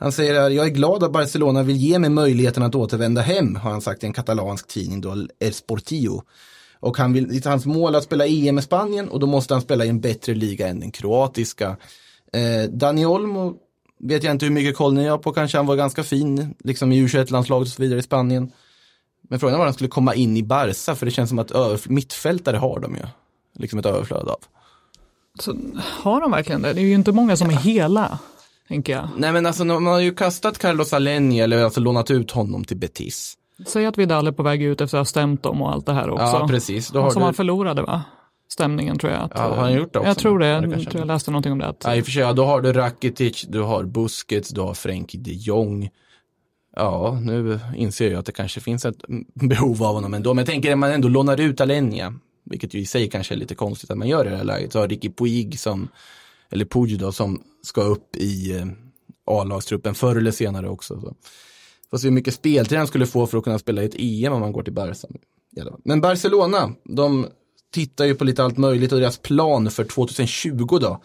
Han säger här, jag är glad att Barcelona vill ge mig möjligheten att återvända hem, har han sagt i en katalansk tidning då, El Sportillo. Och han vill, är hans mål att spela EM med Spanien och då måste han spela i en bättre liga än den kroatiska. Eh, Dani Olmo vet jag inte hur mycket koll ni har på, kanske han var ganska fin, liksom i U21-landslaget och så vidare i Spanien. Men frågan var om han skulle komma in i Barca, för det känns som att över, mittfältare har de ju. Liksom ett överflöd av. Så, har de verkligen det? Det är ju inte många som är hela, tänker jag. Nej men alltså man har ju kastat Carlos Alenia, eller alltså lånat ut honom till Betis. Säg att Vidal är på väg ut efter att ha stämt dem och allt det här också. Ja precis. Då har Som du... han förlorade va? Stämningen tror jag. Att, Ja, har han gjort det också? Jag tror det. Ja, det jag tror jag läste någonting om det. Att, Ja, i och för sig, ja, då har du Rakitic, du har Busquets, du har Frenkie de Jong. Ja, nu inser jag att det kanske finns ett behov av honom ändå. Men jag tänker att man ändå lånar ut Alenia, vilket ju i sig kanske är lite konstigt att man gör i det här läget. Så har Ricky Puig som, eller Puig då, som ska upp i eh, A-lagstruppen förr eller senare också. Så. Får se hur mycket speltid han skulle få för att kunna spela i ett EM om han går till Barca. Men Barcelona, de tittar ju på lite allt möjligt och deras plan för 2020 då,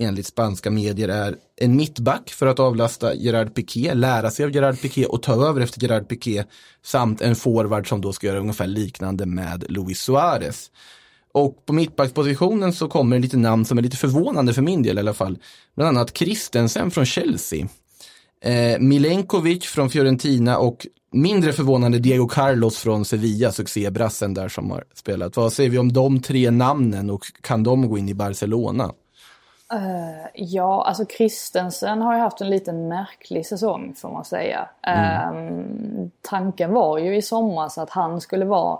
enligt spanska medier är en mittback för att avlasta Gerard Piqué, lära sig av Gerard Piqué och ta över efter Gerard Piqué samt en forward som då ska göra ungefär liknande med Luis Suarez. Och på mittbackspositionen så kommer det lite namn som är lite förvånande för min del i alla fall. Bland annat Christensen från Chelsea. Eh, Milenkovic från Fiorentina och mindre förvånande Diego Carlos från Sevilla, succébrassen där som har spelat. Vad säger vi om de tre namnen och kan de gå in i Barcelona? Ja, alltså Christensen har ju haft en liten märklig säsong får man säga. Ehm, tanken var ju i somras att han skulle vara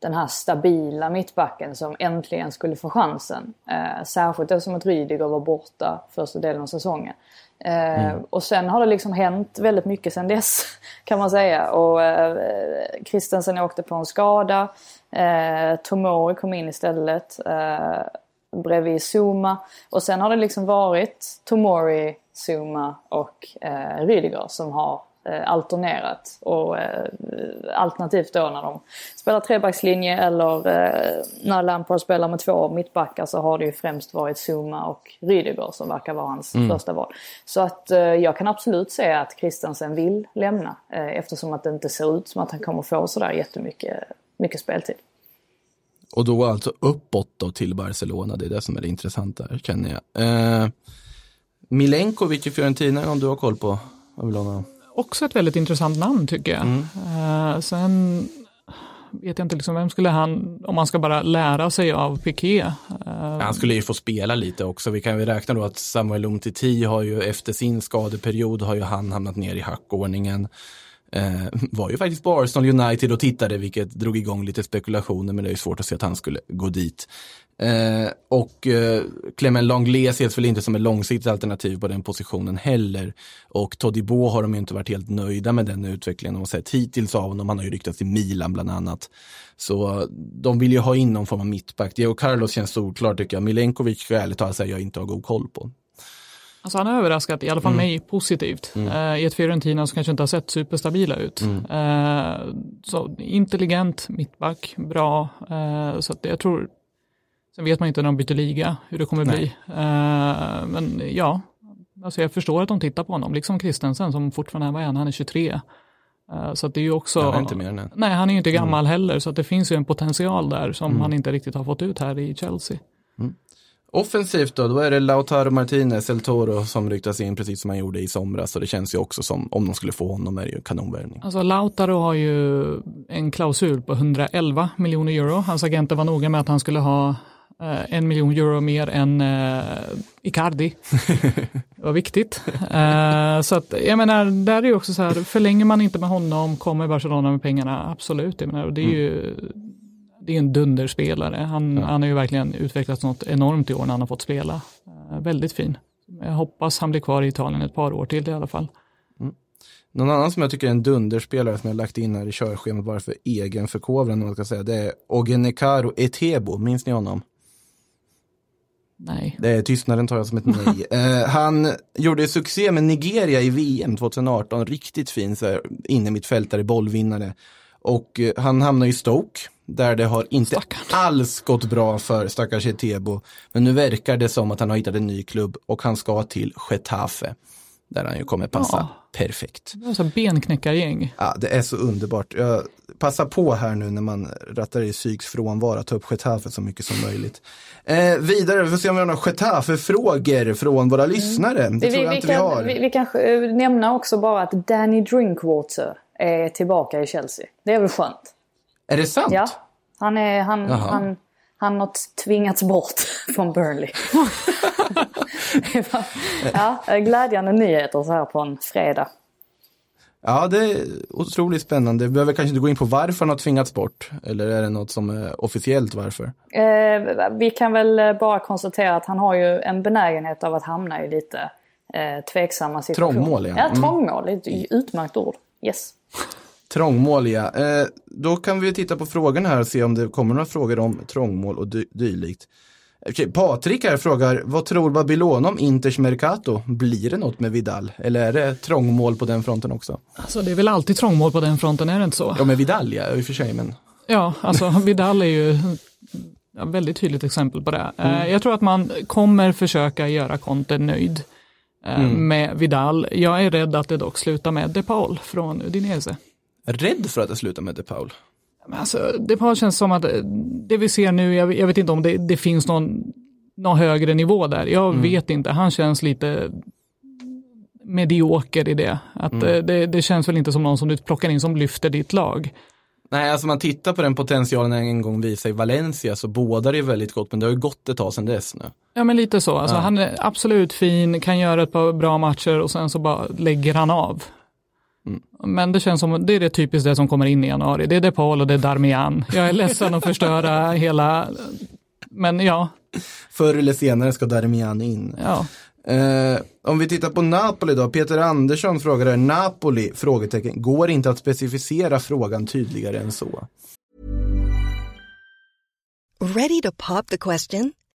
den här stabila mittbacken som äntligen skulle få chansen. Eh, särskilt eftersom att Rydiger var borta första delen av säsongen. Eh, Och sen har det liksom hänt väldigt mycket sen dess kan man säga. Och eh, Christensen åkte på en skada. Eh, Tomori kom in istället. Eh, bredvid Zuma. Och sen har det liksom varit Tomori, Zuma och eh, Rydiger som har alternerat. Och eh, alternativt då när de spelar trebackslinje eller eh, när Lampard spelar med två mittbackar så har det ju främst varit Zuma och Rydiger som verkar vara hans första val. Så att eh, jag kan absolut säga att Christensen vill lämna eh, eftersom att det inte ser ut som att han kommer få sådär jättemycket mycket speltid. Och då alltså uppåt då till Barcelona, det är det som är det intressanta känner jag. Eh, Milenkovic i Fiorentina, om du har koll på? Vad vill ha också ett väldigt intressant namn tycker jag. Eh, sen vet jag inte liksom, vem skulle han, om man ska bara lära sig av Piqué. Eh, Han skulle ju få spela lite också. Vi kan ju räkna då att Samuel Umtiti har ju efter sin skadeperiod har ju han hamnat ner i hackordningen. Eh, var ju faktiskt på Arsenal United och tittade vilket drog igång lite spekulationer men det är ju svårt att se att han skulle gå dit. Eh, och eh, Clement Langlais ses väl inte som ett långsiktigt alternativ på den positionen heller. Och Todibo har de ju inte varit helt nöjda med den utvecklingen de har sett hittills av honom. Han har ju ryktats till Milan bland annat. Så eh, de vill ju ha in någon form av mittback. Diego Carlos känns solklart tycker jag. Milenkovic ska jag ärligt talat säga jag inte har god koll på. Alltså han har överraskat, i alla fall mig, positivt. Eh, I ett Fiorentina som kanske inte har sett superstabila ut. Eh, så intelligent mittback, bra. Eh, så att jag tror, sen vet man inte när de byter liga hur det kommer bli. Eh, men ja, alltså jag förstår att de tittar på honom, liksom Christensen som fortfarande, vad är han, han är 23. Eh, så att det är ju också... Han är inte mer än. Nej, han är ju inte gammal heller, så att det finns ju en potential där som han inte riktigt har fått ut här i Chelsea. Offensivt då, då är det Lautaro Martinez, El Toro som ryktas in precis som han gjorde i somras. Och det känns ju också som, om de skulle få honom är det ju kanonvärvning. Alltså Lautaro har ju en klausul på 111 miljoner euro. Hans agenter var noga med att han skulle ha eh, en miljon euro mer än eh, Icardi. det var viktigt. Eh, så att, jag menar, där är ju också så här, förlänger man inte med honom, kommer Barcelona med pengarna? Absolut. Jag menar, det är ju det är en dunderspelare. Han, han har ju verkligen utvecklats något enormt i år när han har fått spela. Eh, väldigt fin. Jag hoppas han blir kvar i Italien ett par år till i alla fall. Någon annan som jag tycker är en dunderspelare som jag lagt in här i körschemat bara för egen förkovran, man ska säga, det är Ogenekaro Etebo. Minns ni honom? Nej. Det är tystnaden tar jag som ett nej. eh, han gjorde succé med Nigeria i VM 2018, riktigt fin så här, inne mittfältare, bollvinnare. Och eh, han hamnar i Stoke, där det har inte Stackarn. alls gått bra för stackars Etebo. Men nu verkar det som att han har hittat en ny klubb och han ska till Getafe. Där han ju kommer passa Ja. perfekt. Det var så benknäckargäng. Ja, det är så underbart. Jag passar på här nu när man rattar i psyks frånvaro att ta upp Getafe så mycket som möjligt. Eh, vidare, vi får se om vi har några Getafe-frågor från våra lyssnare. Det Vi, tror jag vi, inte vi har. kan, vi, vi kanske eh, nämna också bara att Danny Drinkwater är tillbaka i Chelsea. Det är väl skönt? Är det sant? Ja, han, är, han, Jaha. han, han har tvingats bort från Burnley. Ja, glädjande nyheter så här på en fredag. Ja, det är otroligt spännande. Vi behöver kanske inte gå in på varför han har tvingats bort. Eller är det något som är officiellt varför? Eh, vi kan väl eh, bara konstatera att han har ju en benägenhet av att hamna i lite eh, tveksamma situationer. Trångmål, ja. Ja, Mm. trångmål. Det är ett utmärkt ord. Yes. Trångmål, ja. Eh, då kan vi titta på frågorna här och se om det kommer några frågor om trångmål och dy- dylikt. Okej, Patrik här frågar, vad tror Babylon om Inters Mercato? Blir det något med Vidal? Eller är det trångmål på den fronten också? Alltså det är väl alltid trångmål på den fronten, är det inte så? Ja, med Vidal ja, i och för sig, men Ja, alltså Vidal är ju ett väldigt tydligt exempel på det. Eh, Jag tror att man kommer försöka göra Conte nöjd eh, med Vidal. Jag är rädd att det dock slutar med De Paul från Udinese. Rädd för att det slutar med De Paul. Men Alltså, De Paul känns som att eh, det vi ser nu, jag, jag vet inte om det, det finns någon, någon högre nivå där. Jag vet inte, han känns lite medioker i det. Att, eh, det. Det känns väl inte som någon som du plockar in som lyfter ditt lag. Nej, alltså man tittar på den potentialen en gång visade i Valencia så båda det väldigt gott, men det har ju gått ett tag sedan dess nu. Ja men lite så, alltså, han är absolut fin, kan göra ett par bra matcher och sen så bara lägger han av. Men det känns som, det är det typiskt det som kommer in i januari. Det är De Paul och det är Darmian. Jag är ledsen att förstöra hela, men ja, Förr eller senare ska Darmian in. ja. Eh, om vi tittar på Napoli då, Peter Andersson frågar här, Napoli? Frågetecken. Går inte att specificera frågan tydligare än så? Ready to pop the question?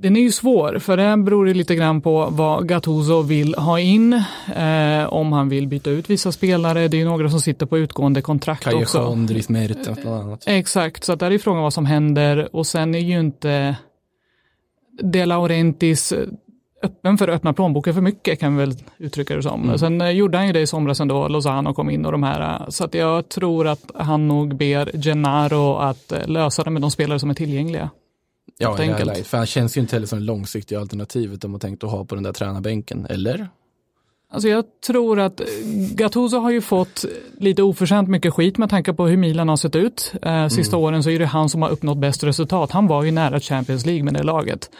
Den är ju svår, för det beror ju lite grann på vad Gattuso vill ha in. Eh, om han vill byta ut vissa spelare. Det är ju några som sitter på utgående kontrakt också. Callejon, Dries Mertens bland annat. Exakt, så att där är frågan vad som händer och sen är ju inte De Laurentis öppen för att öppna plånboken för mycket kan vi väl uttrycka det som. Sen eh, gjorde han ju det i somras ändå, Lozano kom in och de här. eh, Så att jag tror att han nog ber Gennaro att eh, lösa det med de spelare som är tillgängliga. Ja, Helt enkelt. läget. För han känns ju inte heller som det långsiktiga alternativet de har tänkt att ha på den där tränarbänken, eller? Alltså jag tror att eh, Gattuso har ju fått lite oförtjänt mycket skit med tanke på hur Milan har sett ut. Eh, sista åren så är det han som har uppnått bäst resultat. Han var ju nära Champions League med det laget.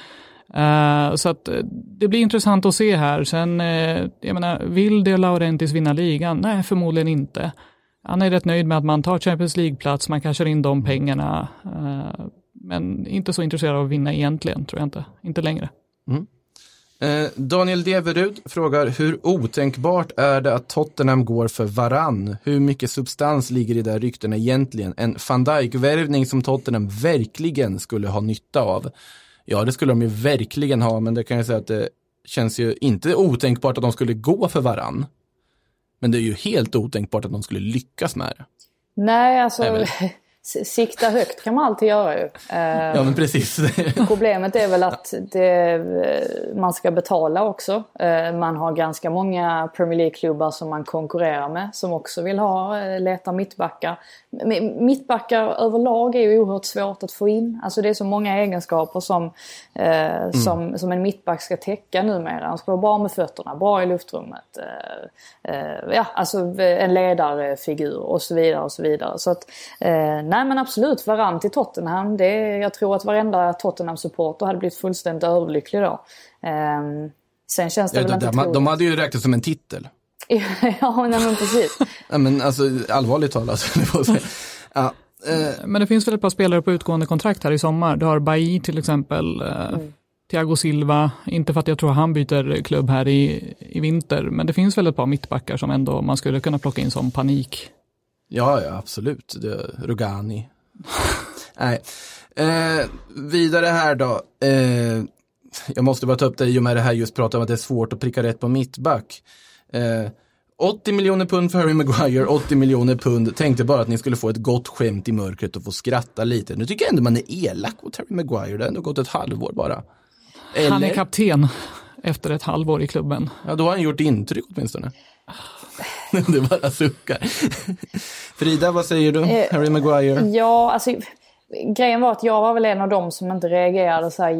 Eh, så att eh, det blir intressant att se här. Sen, eh, jag menar, vill De Laurentis vinna ligan? Nej, förmodligen inte. Han är rätt nöjd med att man tar Champions League-plats, man cashar in de pengarna. Eh, men inte så intresserad av att vinna egentligen, tror jag inte. Inte längre. Eh, Daniel Deverud frågar, hur otänkbart är det att Tottenham går för varann? Hur mycket substans ligger i de där ryktena egentligen? En van Dijk-värvning som Tottenham verkligen skulle ha nytta av. Ja, det skulle de ju verkligen ha, men det kan jag säga att det känns ju inte otänkbart att de skulle gå för varann. Men det är ju helt otänkbart att de skulle lyckas med det. Nej, alltså s- sikta högt kan man alltid göra ju. Eh, Ja, men precis. Problemet är väl att det, man ska betala också. Eh, Man har ganska många Premier League-klubbar som man konkurrerar med som också vill ha, eh, leta mittbackar. Mittbackar överlag är ju oerhört svårt att få in. Alltså det är så många egenskaper som, eh, som, som en mittback ska täcka numera. Han ska vara bra med fötterna, bra i luftrummet. Eh, eh, ja, alltså en ledarfigur och så vidare och så vidare. Så att, eh, nej men absolut, Varann till Tottenham. Det, är- jag tror att varenda Tottenham-supporter hade blivit fullständigt överlycklig då. Eh, sen känns det Ja, väl de, inte troligt. de hade ju räknat som en titel. ja, nej men precis. Ja, men alltså allvarligt talat. ja, eh, Men det finns väl ett par spelare på utgående kontrakt här i sommar. Du har Bailly till exempel. eh, Thiago Silva, inte för att jag tror han byter klubb här i, i vinter, men det finns väl ett par mittbackar som ändå man skulle kunna plocka in som panik. Ja, ja absolut. Det, Rugani. Nej. Eh, vidare här då. Eh, jag måste bara ta upp det i och med det här just prata om att det är svårt att pricka rätt på mittback. Eh, 80 miljoner pund för Harry Maguire, 80 miljoner pund. Tänkte bara att ni skulle få ett gott skämt i mörkret och få skratta lite. Nu tycker jag ändå man är elak mot Harry Maguire. Det har ändå gått ett halvår bara. Eller? Han är kapten efter ett halvår i klubben. Ja, då har han gjort intryck åtminstone. det bara suckar. Frida, vad säger du? Eh, Harry Maguire? Ja, alltså grejen var att jag var väl en av dem som inte reagerade så här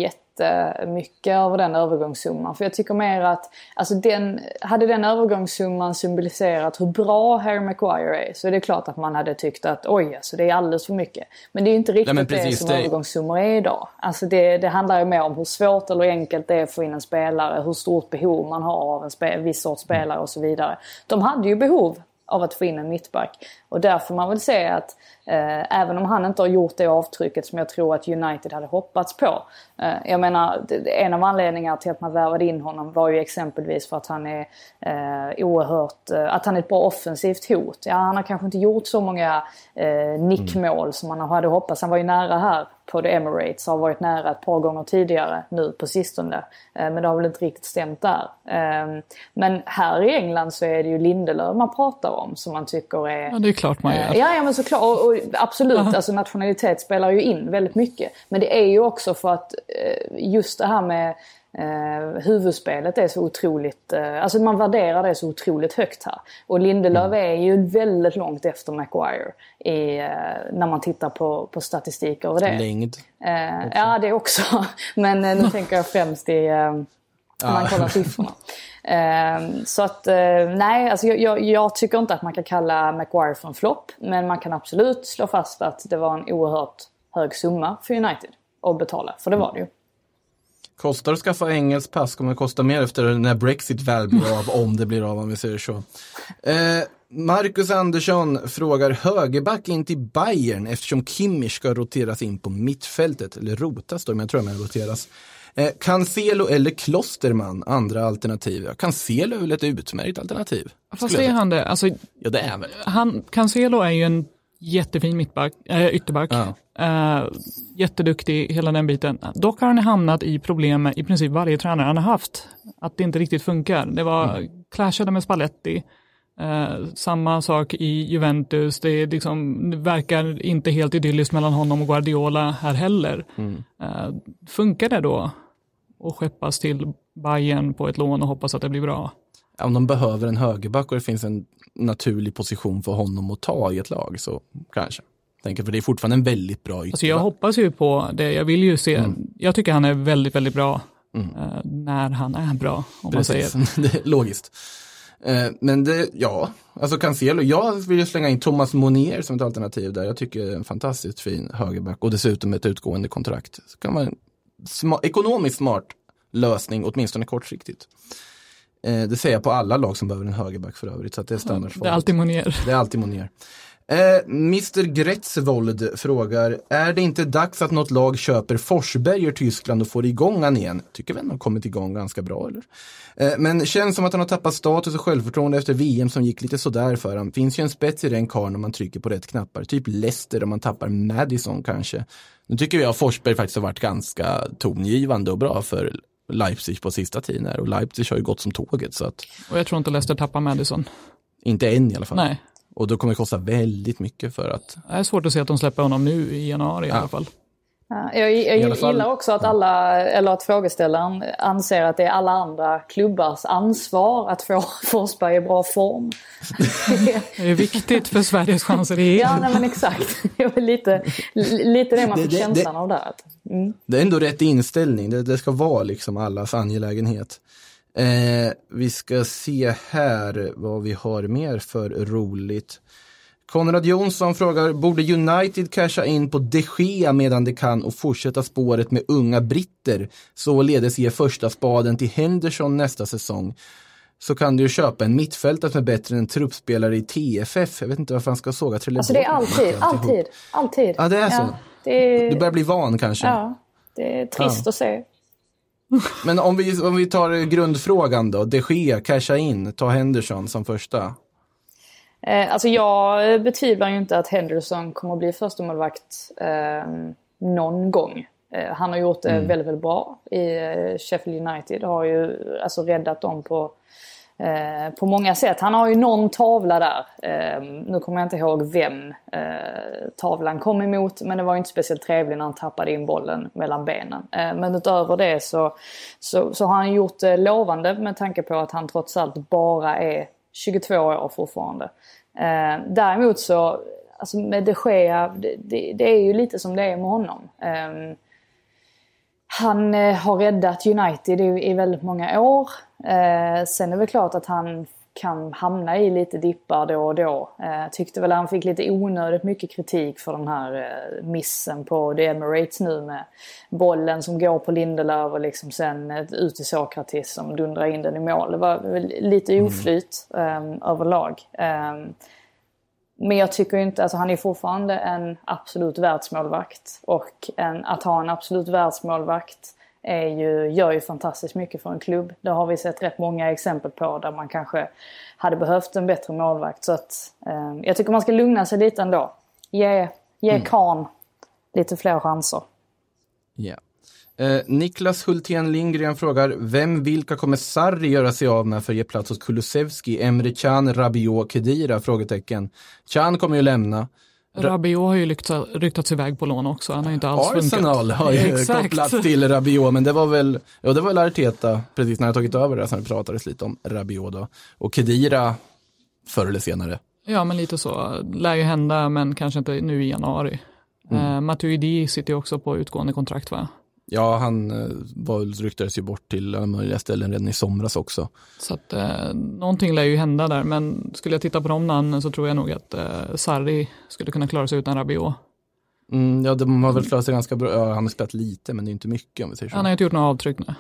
jättemycket över den övergångssumman. För jag tycker mer att, alltså den, hade den övergångssumman symboliserat hur bra Harry Maguire är så är det klart att man hade tyckt att oj, alltså det är alldeles för mycket. Men det är ju inte riktigt Nej, det som det- övergångssummor är idag. Alltså det, det handlar ju mer om hur svårt eller enkelt det är att få in en spelare, hur stort behov man har av en, spe, en viss sorts spelare och så vidare. De hade ju behov av att få in en mittback. Och där får man väl säga att även om han inte har gjort det avtrycket som jag tror att United hade hoppats på. Eh, jag menar, en av anledningarna till att man värvade in honom var ju exempelvis för att han är eh, oerhört, eh, att han är ett bra offensivt hot. Ja, han har kanske inte gjort så många eh, nickmål som man hade hoppats. Han var ju nära här på The Emirates, har varit nära ett par gånger tidigare nu på sistone. Eh, men det har väl inte riktigt stämt där. Eh, men här i England så är det ju Lindelöf man pratar om som man tycker är Ja, det är klart man gör. Eh, Ja, ja men såklart. Och, och absolut, alltså nationalitet spelar ju in väldigt mycket. Men det är ju också för att eh, just det här med eh, huvudspelet är så otroligt, eh, alltså man värderar det så otroligt högt här. Och Lindelöf är ju väldigt långt efter Maguire i, eh, när man tittar på, på statistik över det. Längd. Eh, ja, det också. Men eh, nu tänker jag främst i, eh, när man kollar siffrorna. Eh, så att, eh, nej, alltså jag, jag, jag tycker inte att man kan kalla Maguire för en flopp. Men man kan absolut slå fast att det var en oerhört hög summa för United att betala. För det var det ju. Kostar att skaffa engelskt pass kommer att kosta mer efter när Brexit väl blir av, om det blir av om vi säger så. Eh, Marcus Andersson frågar högerback in till Bayern eftersom Kimmich ska roteras in på mittfältet. Eller rotas då, men jag tror att roteras. Eh, Cancelo eller Klosterman, andra alternativ. Ja, Cancelo är väl ett utmärkt alternativ. Fast är han det? Alltså, Ja, det är väl. han, Cancelo är ju en jättefin mittback, äh, ytterback. Ja. Eh, jätteduktig, hela den biten. Dock har han hamnat i problem med i princip varje tränare han har haft. Att det inte riktigt funkar. Det var clashade med Spalletti. Eh, samma sak i Juventus. Det, liksom, det verkar inte helt idylliskt mellan honom och Guardiola här heller. Eh, funkar det då att skeppas till Bayern på ett lån och hoppas att det blir bra? Om de behöver en högerback och det finns en naturlig position för honom att ta i ett lag så kanske. Tänker, för det är fortfarande en väldigt bra ytterback. Alltså jag hoppas ju på det. Jag vill ju se. Jag tycker han är väldigt, väldigt bra eh, när han är bra. Om man säger. Precis, det är logiskt. Eh, Men det, ja, alltså Cancelo, jag vill ju slänga in Thomas Monier som ett alternativ där. Jag tycker en fantastiskt fin högerback och dessutom ett utgående kontrakt. Så kan en sma- ekonomiskt smart lösning, åtminstone kortsiktigt. Eh, Det säger jag på alla lag som behöver en högerback för övrigt, så det är standardsvaret. Det är alltid Monier. Det är alltid Monier. Eh, Mr Gretzvold frågar, är det inte dags att något lag köper Forsberg i Tyskland och får igång han igen? Tycker väl han har kommit igång ganska bra eller? Eh, men känns som att han har tappat status och självförtroende efter VM som gick lite sådär för honom. Finns ju en spets i den karln om man trycker på rätt knappar. Typ Leicester om man tappar Madison kanske. Nu tycker jag att Forsberg faktiskt har varit ganska tongivande och bra för Leipzig på sista tiden här. Och Leipzig har ju gått som tåget så att Och jag tror inte Leicester tappar Madison. inte än i alla fall. Nej, Och då kommer det kosta väldigt mycket för att det är svårt att se att de släpper honom nu i januari i Ja. alla fall. Ja, Jag, jag I alla fall- gillar också att alla, eller att frågeställaren anser att det är alla andra klubbars ansvar att få Forsberg i bra form. Det är viktigt för Sveriges chanser i ja, nej, men exakt. Det var lite, lite det man Det- fick det- känslan det- av där. Mm. Det är ändå rätt inställning, det, det ska vara liksom allas angelägenhet. Eh, vi ska se här vad vi har mer för roligt. Konrad Jonsson frågar, borde United casha in på de Gea medan de kan och fortsätta spåret med unga britter? Således ge första spaden till Henderson nästa säsong. Så kan du köpa en mittfältare som är bättre än en truppspelare i TFF. Jag vet inte varför han ska såga Trelleborg. Alltså det är alltid, alltid, alltid. Ja, det är så. det är, Du börjar bli van kanske. Ja, det är trist Ja. att se. Men om vi, om vi tar grundfrågan då, de Gea, casha in, ta Henderson som första. Eh, alltså jag betvivlar ju inte att Henderson kommer att bli första målvakt eh, någon gång. Eh, han har gjort det Mm. väldigt, väldigt bra i eh, Sheffield United. Har ju alltså räddat dem på, eh, på många sätt. Han har ju någon tavla där. Eh, nu kommer jag inte ihåg vem eh, tavlan kom emot. Men det var ju inte speciellt trevligt när han tappade in bollen mellan benen. Eh, men utöver det så, så, så har han gjort det lovande med tanke på att han trots allt bara är 22 år fortfarande. Eh, däremot så, alltså med de Gea, det, det, det är ju lite som det är med honom. Eh, han eh, har räddat United i, i väldigt många år. Eh, sen är det väl klart att han kan hamna i lite dippar då och då. Eh, tyckte väl han fick lite onödigt mycket kritik för den här eh, missen på The Emirates nu med bollen som går på Lindelöf och liksom sen eh, ut till Sokratis som dundrar in den i mål. Det var lite oflyt eh, överlag. Men jag tycker inte, alltså han är fortfarande en absolut världsmålvakt. Och en, att ha en absolut världsmålvakt är ju, gör ju fantastiskt mycket för en klubb. Det har vi sett rätt många exempel på där man kanske hade behövt en bättre målvakt. Så att, eh, jag tycker man ska lugna sig lite ändå. Ge, ge Kahn lite fler chanser. Ja. Eh, Niklas Hultén Lindgren frågar, vem vilka kommer Sarri göra sig av med för att ge plats hos Kulusevski, Emre Can, Rabiot, Kedira? Frågetecken. Can kommer ju lämna. Rabiot har ju rykta, ryktats iväg på lån också. Han har ju inte alls Arsenal funkat. har ju Exakt. kopplats till Rabiot, men det var väl, ja det var väl Arteta, precis när han tagit över det, som det pratades lite om Rabiot då. Och Kedira, förr eller senare. Ja, men lite så. Lär ju hända, men kanske inte nu i januari. Mm. Eh, Matuidi sitter ju också på utgående kontrakt va? Ja, han eh, var, ryktades ju bort till alla möjliga ställen redan i somras också. Så att eh, någonting lär ju hända där, men skulle jag titta på de namnen så tror jag nog att eh, Sarri skulle kunna klara sig utan Rabiot. Mm, ja, de har väl klarat sig ganska bra. Ja, han har spelat lite, men det är inte mycket om vi säger så. Han har inte gjort några avtryck nu.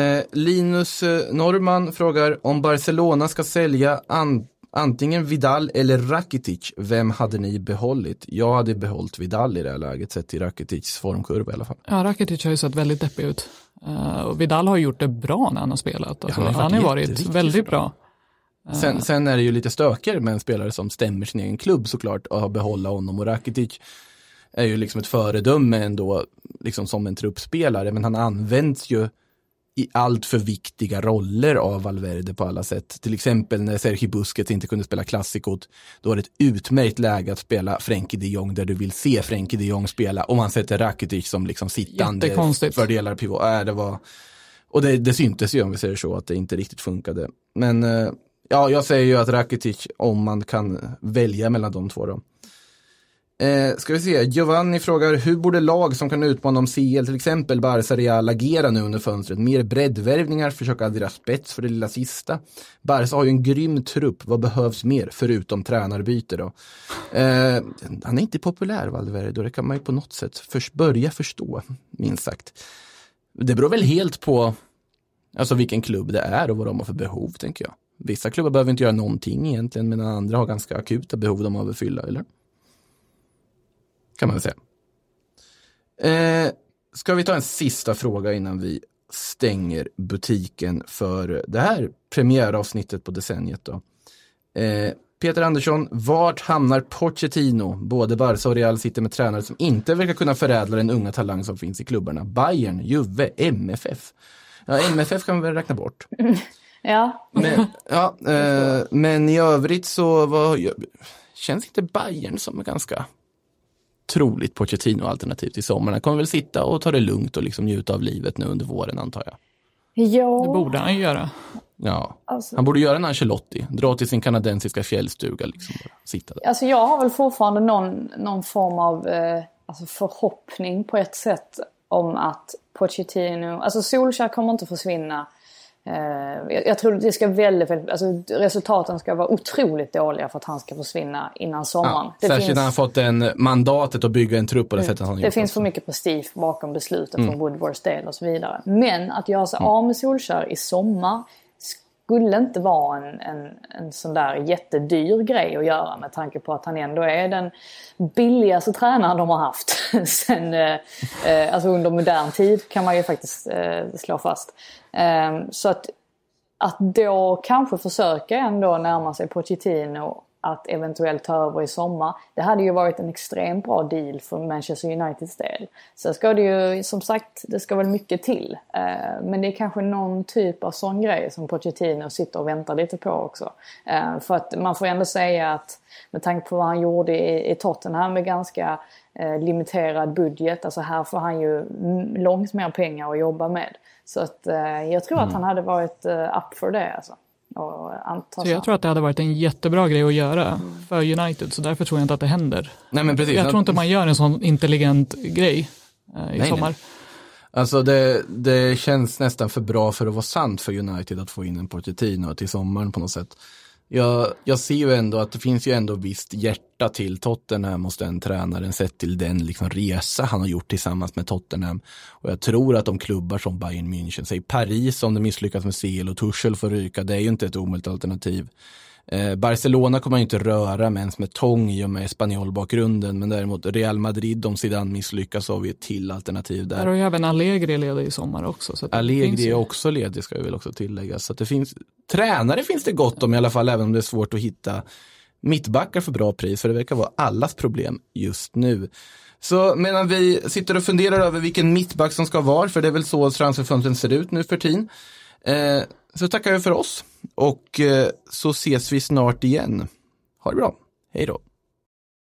Eh, Linus eh, Norman frågar om Barcelona ska sälja an antingen Vidal eller Rakitic, vem hade ni behållit? Jag hade behållit Vidal i det här läget, sett till Rakitics formkurva i alla fall. Ja, Rakitic har ju sett väldigt deppig ut. Eh, och Vidal har gjort det bra när han har spelat. Alltså, han har varit han har varit väldigt bra. Sen, sen är det ju lite stökigare med en spelare som stämmer sin egen klubb såklart och behålla honom och Rakitic är ju liksom ett föredöme ändå, liksom som en truppspelare, men han används ju i allt för viktiga roller av Valverde på alla sätt. Till exempel när Sergio Busquets inte kunde spela klassikot, då var det ett utmärkt läge att spela Frenkie de Jong där du vill se Frenkie de Jong spela och man sätter Rakitic som liksom sittande fördelar pivot. Äh, det var, och det, det syntes ju om vi säger så att det inte riktigt funkade. Men eh, ja, jag säger ju att Rakitic, om man kan välja mellan de två då. Eh, ska vi se, Giovanni frågar hur borde lag som kan utmana om CL, till exempel Barca Real, agera nu under fönstret? Mer breddvärvningar, försöka addera spets för det lilla sista. Barca har ju en grym trupp, vad behövs mer förutom tränarbyte då? Eh, han är inte populär Valverde, och det kan man ju på något sätt först börja förstå, minst sagt. Det beror väl helt på alltså vilken klubb det är och vad de har för behov, tänker jag. Vissa klubbar behöver inte göra någonting egentligen, medan andra har ganska akuta behov de behöver fylla, eller? Kan man säga. Eh, ska vi ta en sista fråga innan vi stänger butiken för det här premiäravsnittet på decenniet då. Eh, Peter Andersson, vart hamnar Pochettino? Både Barca och Real sitter med tränare som inte verkar kunna förädla den unga talang som finns i klubbarna. Bayern, Juve, MFF. Ja, MFF kan vi väl räkna bort. Ja, Men, ja, eh, men i övrigt så var, känns inte Bayern som ganska troligt Pochettino-alternativ till sommaren. Han kommer väl sitta och ta det lugnt och liksom njuta av livet nu under våren antar jag. ja. Det borde han ju göra. Ja, Alltså- han borde göra en Ancelotti, dra till sin kanadensiska fjällstuga liksom bara sitta där. Alltså jag har väl fortfarande någon, någon form av eh, alltså förhoppning på ett sätt om att Pochettino, alltså Solskjaer kommer inte försvinna. Eh, jag, tror det ska väldigt, väldigt, alltså resultaten ska vara otroligt dåliga för att han ska försvinna innan sommaren. Ja, särskilt när han fått en mandatet att bygga en trupp på det sättet han Det finns för också. mycket prestige bakom besluten Mm. från Woodwards del och så vidare. Men att göra sig av med Solskjaer i sommar skulle inte vara en, en, en sån där jättedyr grej att göra med tanke på att han ändå är den billigaste tränaren de har haft sen, eh, eh, alltså under modern tid kan man ju faktiskt eh, slå fast. Ehm, så att, att då kanske försöka ändå närma sig Pochettino att eventuellt ta över i sommar. Det hade ju varit en extremt bra deal för Manchester Uniteds del. Sen ska det ju som sagt, det ska väl mycket till. Eh, men det är kanske någon typ av sån grej som Pochettino sitter och väntar lite på också. Eh, för att man får ändå säga att med tanke på vad han gjorde i, Tottenham med ganska eh, limiterad budget. Alltså här får han ju långt mer pengar att jobba med. Så att jag tror mm. att han hade varit up för det alltså. Så jag tror att det hade varit en jättebra grej att göra mm. för United, så därför tror jag inte att det händer. Nej, men precis. Jag tror inte man gör en sån intelligent grej eh, i nej, sommar. Nej. Alltså det, det känns nästan för bra för att vara sant för United att få in en Pochettino till sommaren på något sätt jag, jag ser ju ändå att det finns ju ändå visst hjärta till Tottenham hos den tränaren sett till den liksom resa han har gjort tillsammans med Tottenham. Och jag tror att de klubbar som Bayern München, säg Paris om de misslyckas med CL och Tuchel får ryka, det är ju inte ett omöjligt alternativ. Eh, Barcelona kommer man ju inte röra med ens med tång i och med Spanjol-bakgrunden, men däremot Real Madrid, om Zidane misslyckas, har vi ett till alternativ där. Där har ju även Allegri ledig i sommar också. Så Allegri är också ledig, ska jag väl också tillägga. Så det finns, tränare finns det gott om i alla fall, även om det är svårt att hitta mittbackar för bra pris, för det verkar vara allas problem just nu. Så medan vi sitter och funderar över vilken mittback som ska vara, för det är väl så transferfönstren ser ut nu för tiden, eh, så tackar vi för oss och eh, så ses vi snart igen. Ha det bra. Hej då.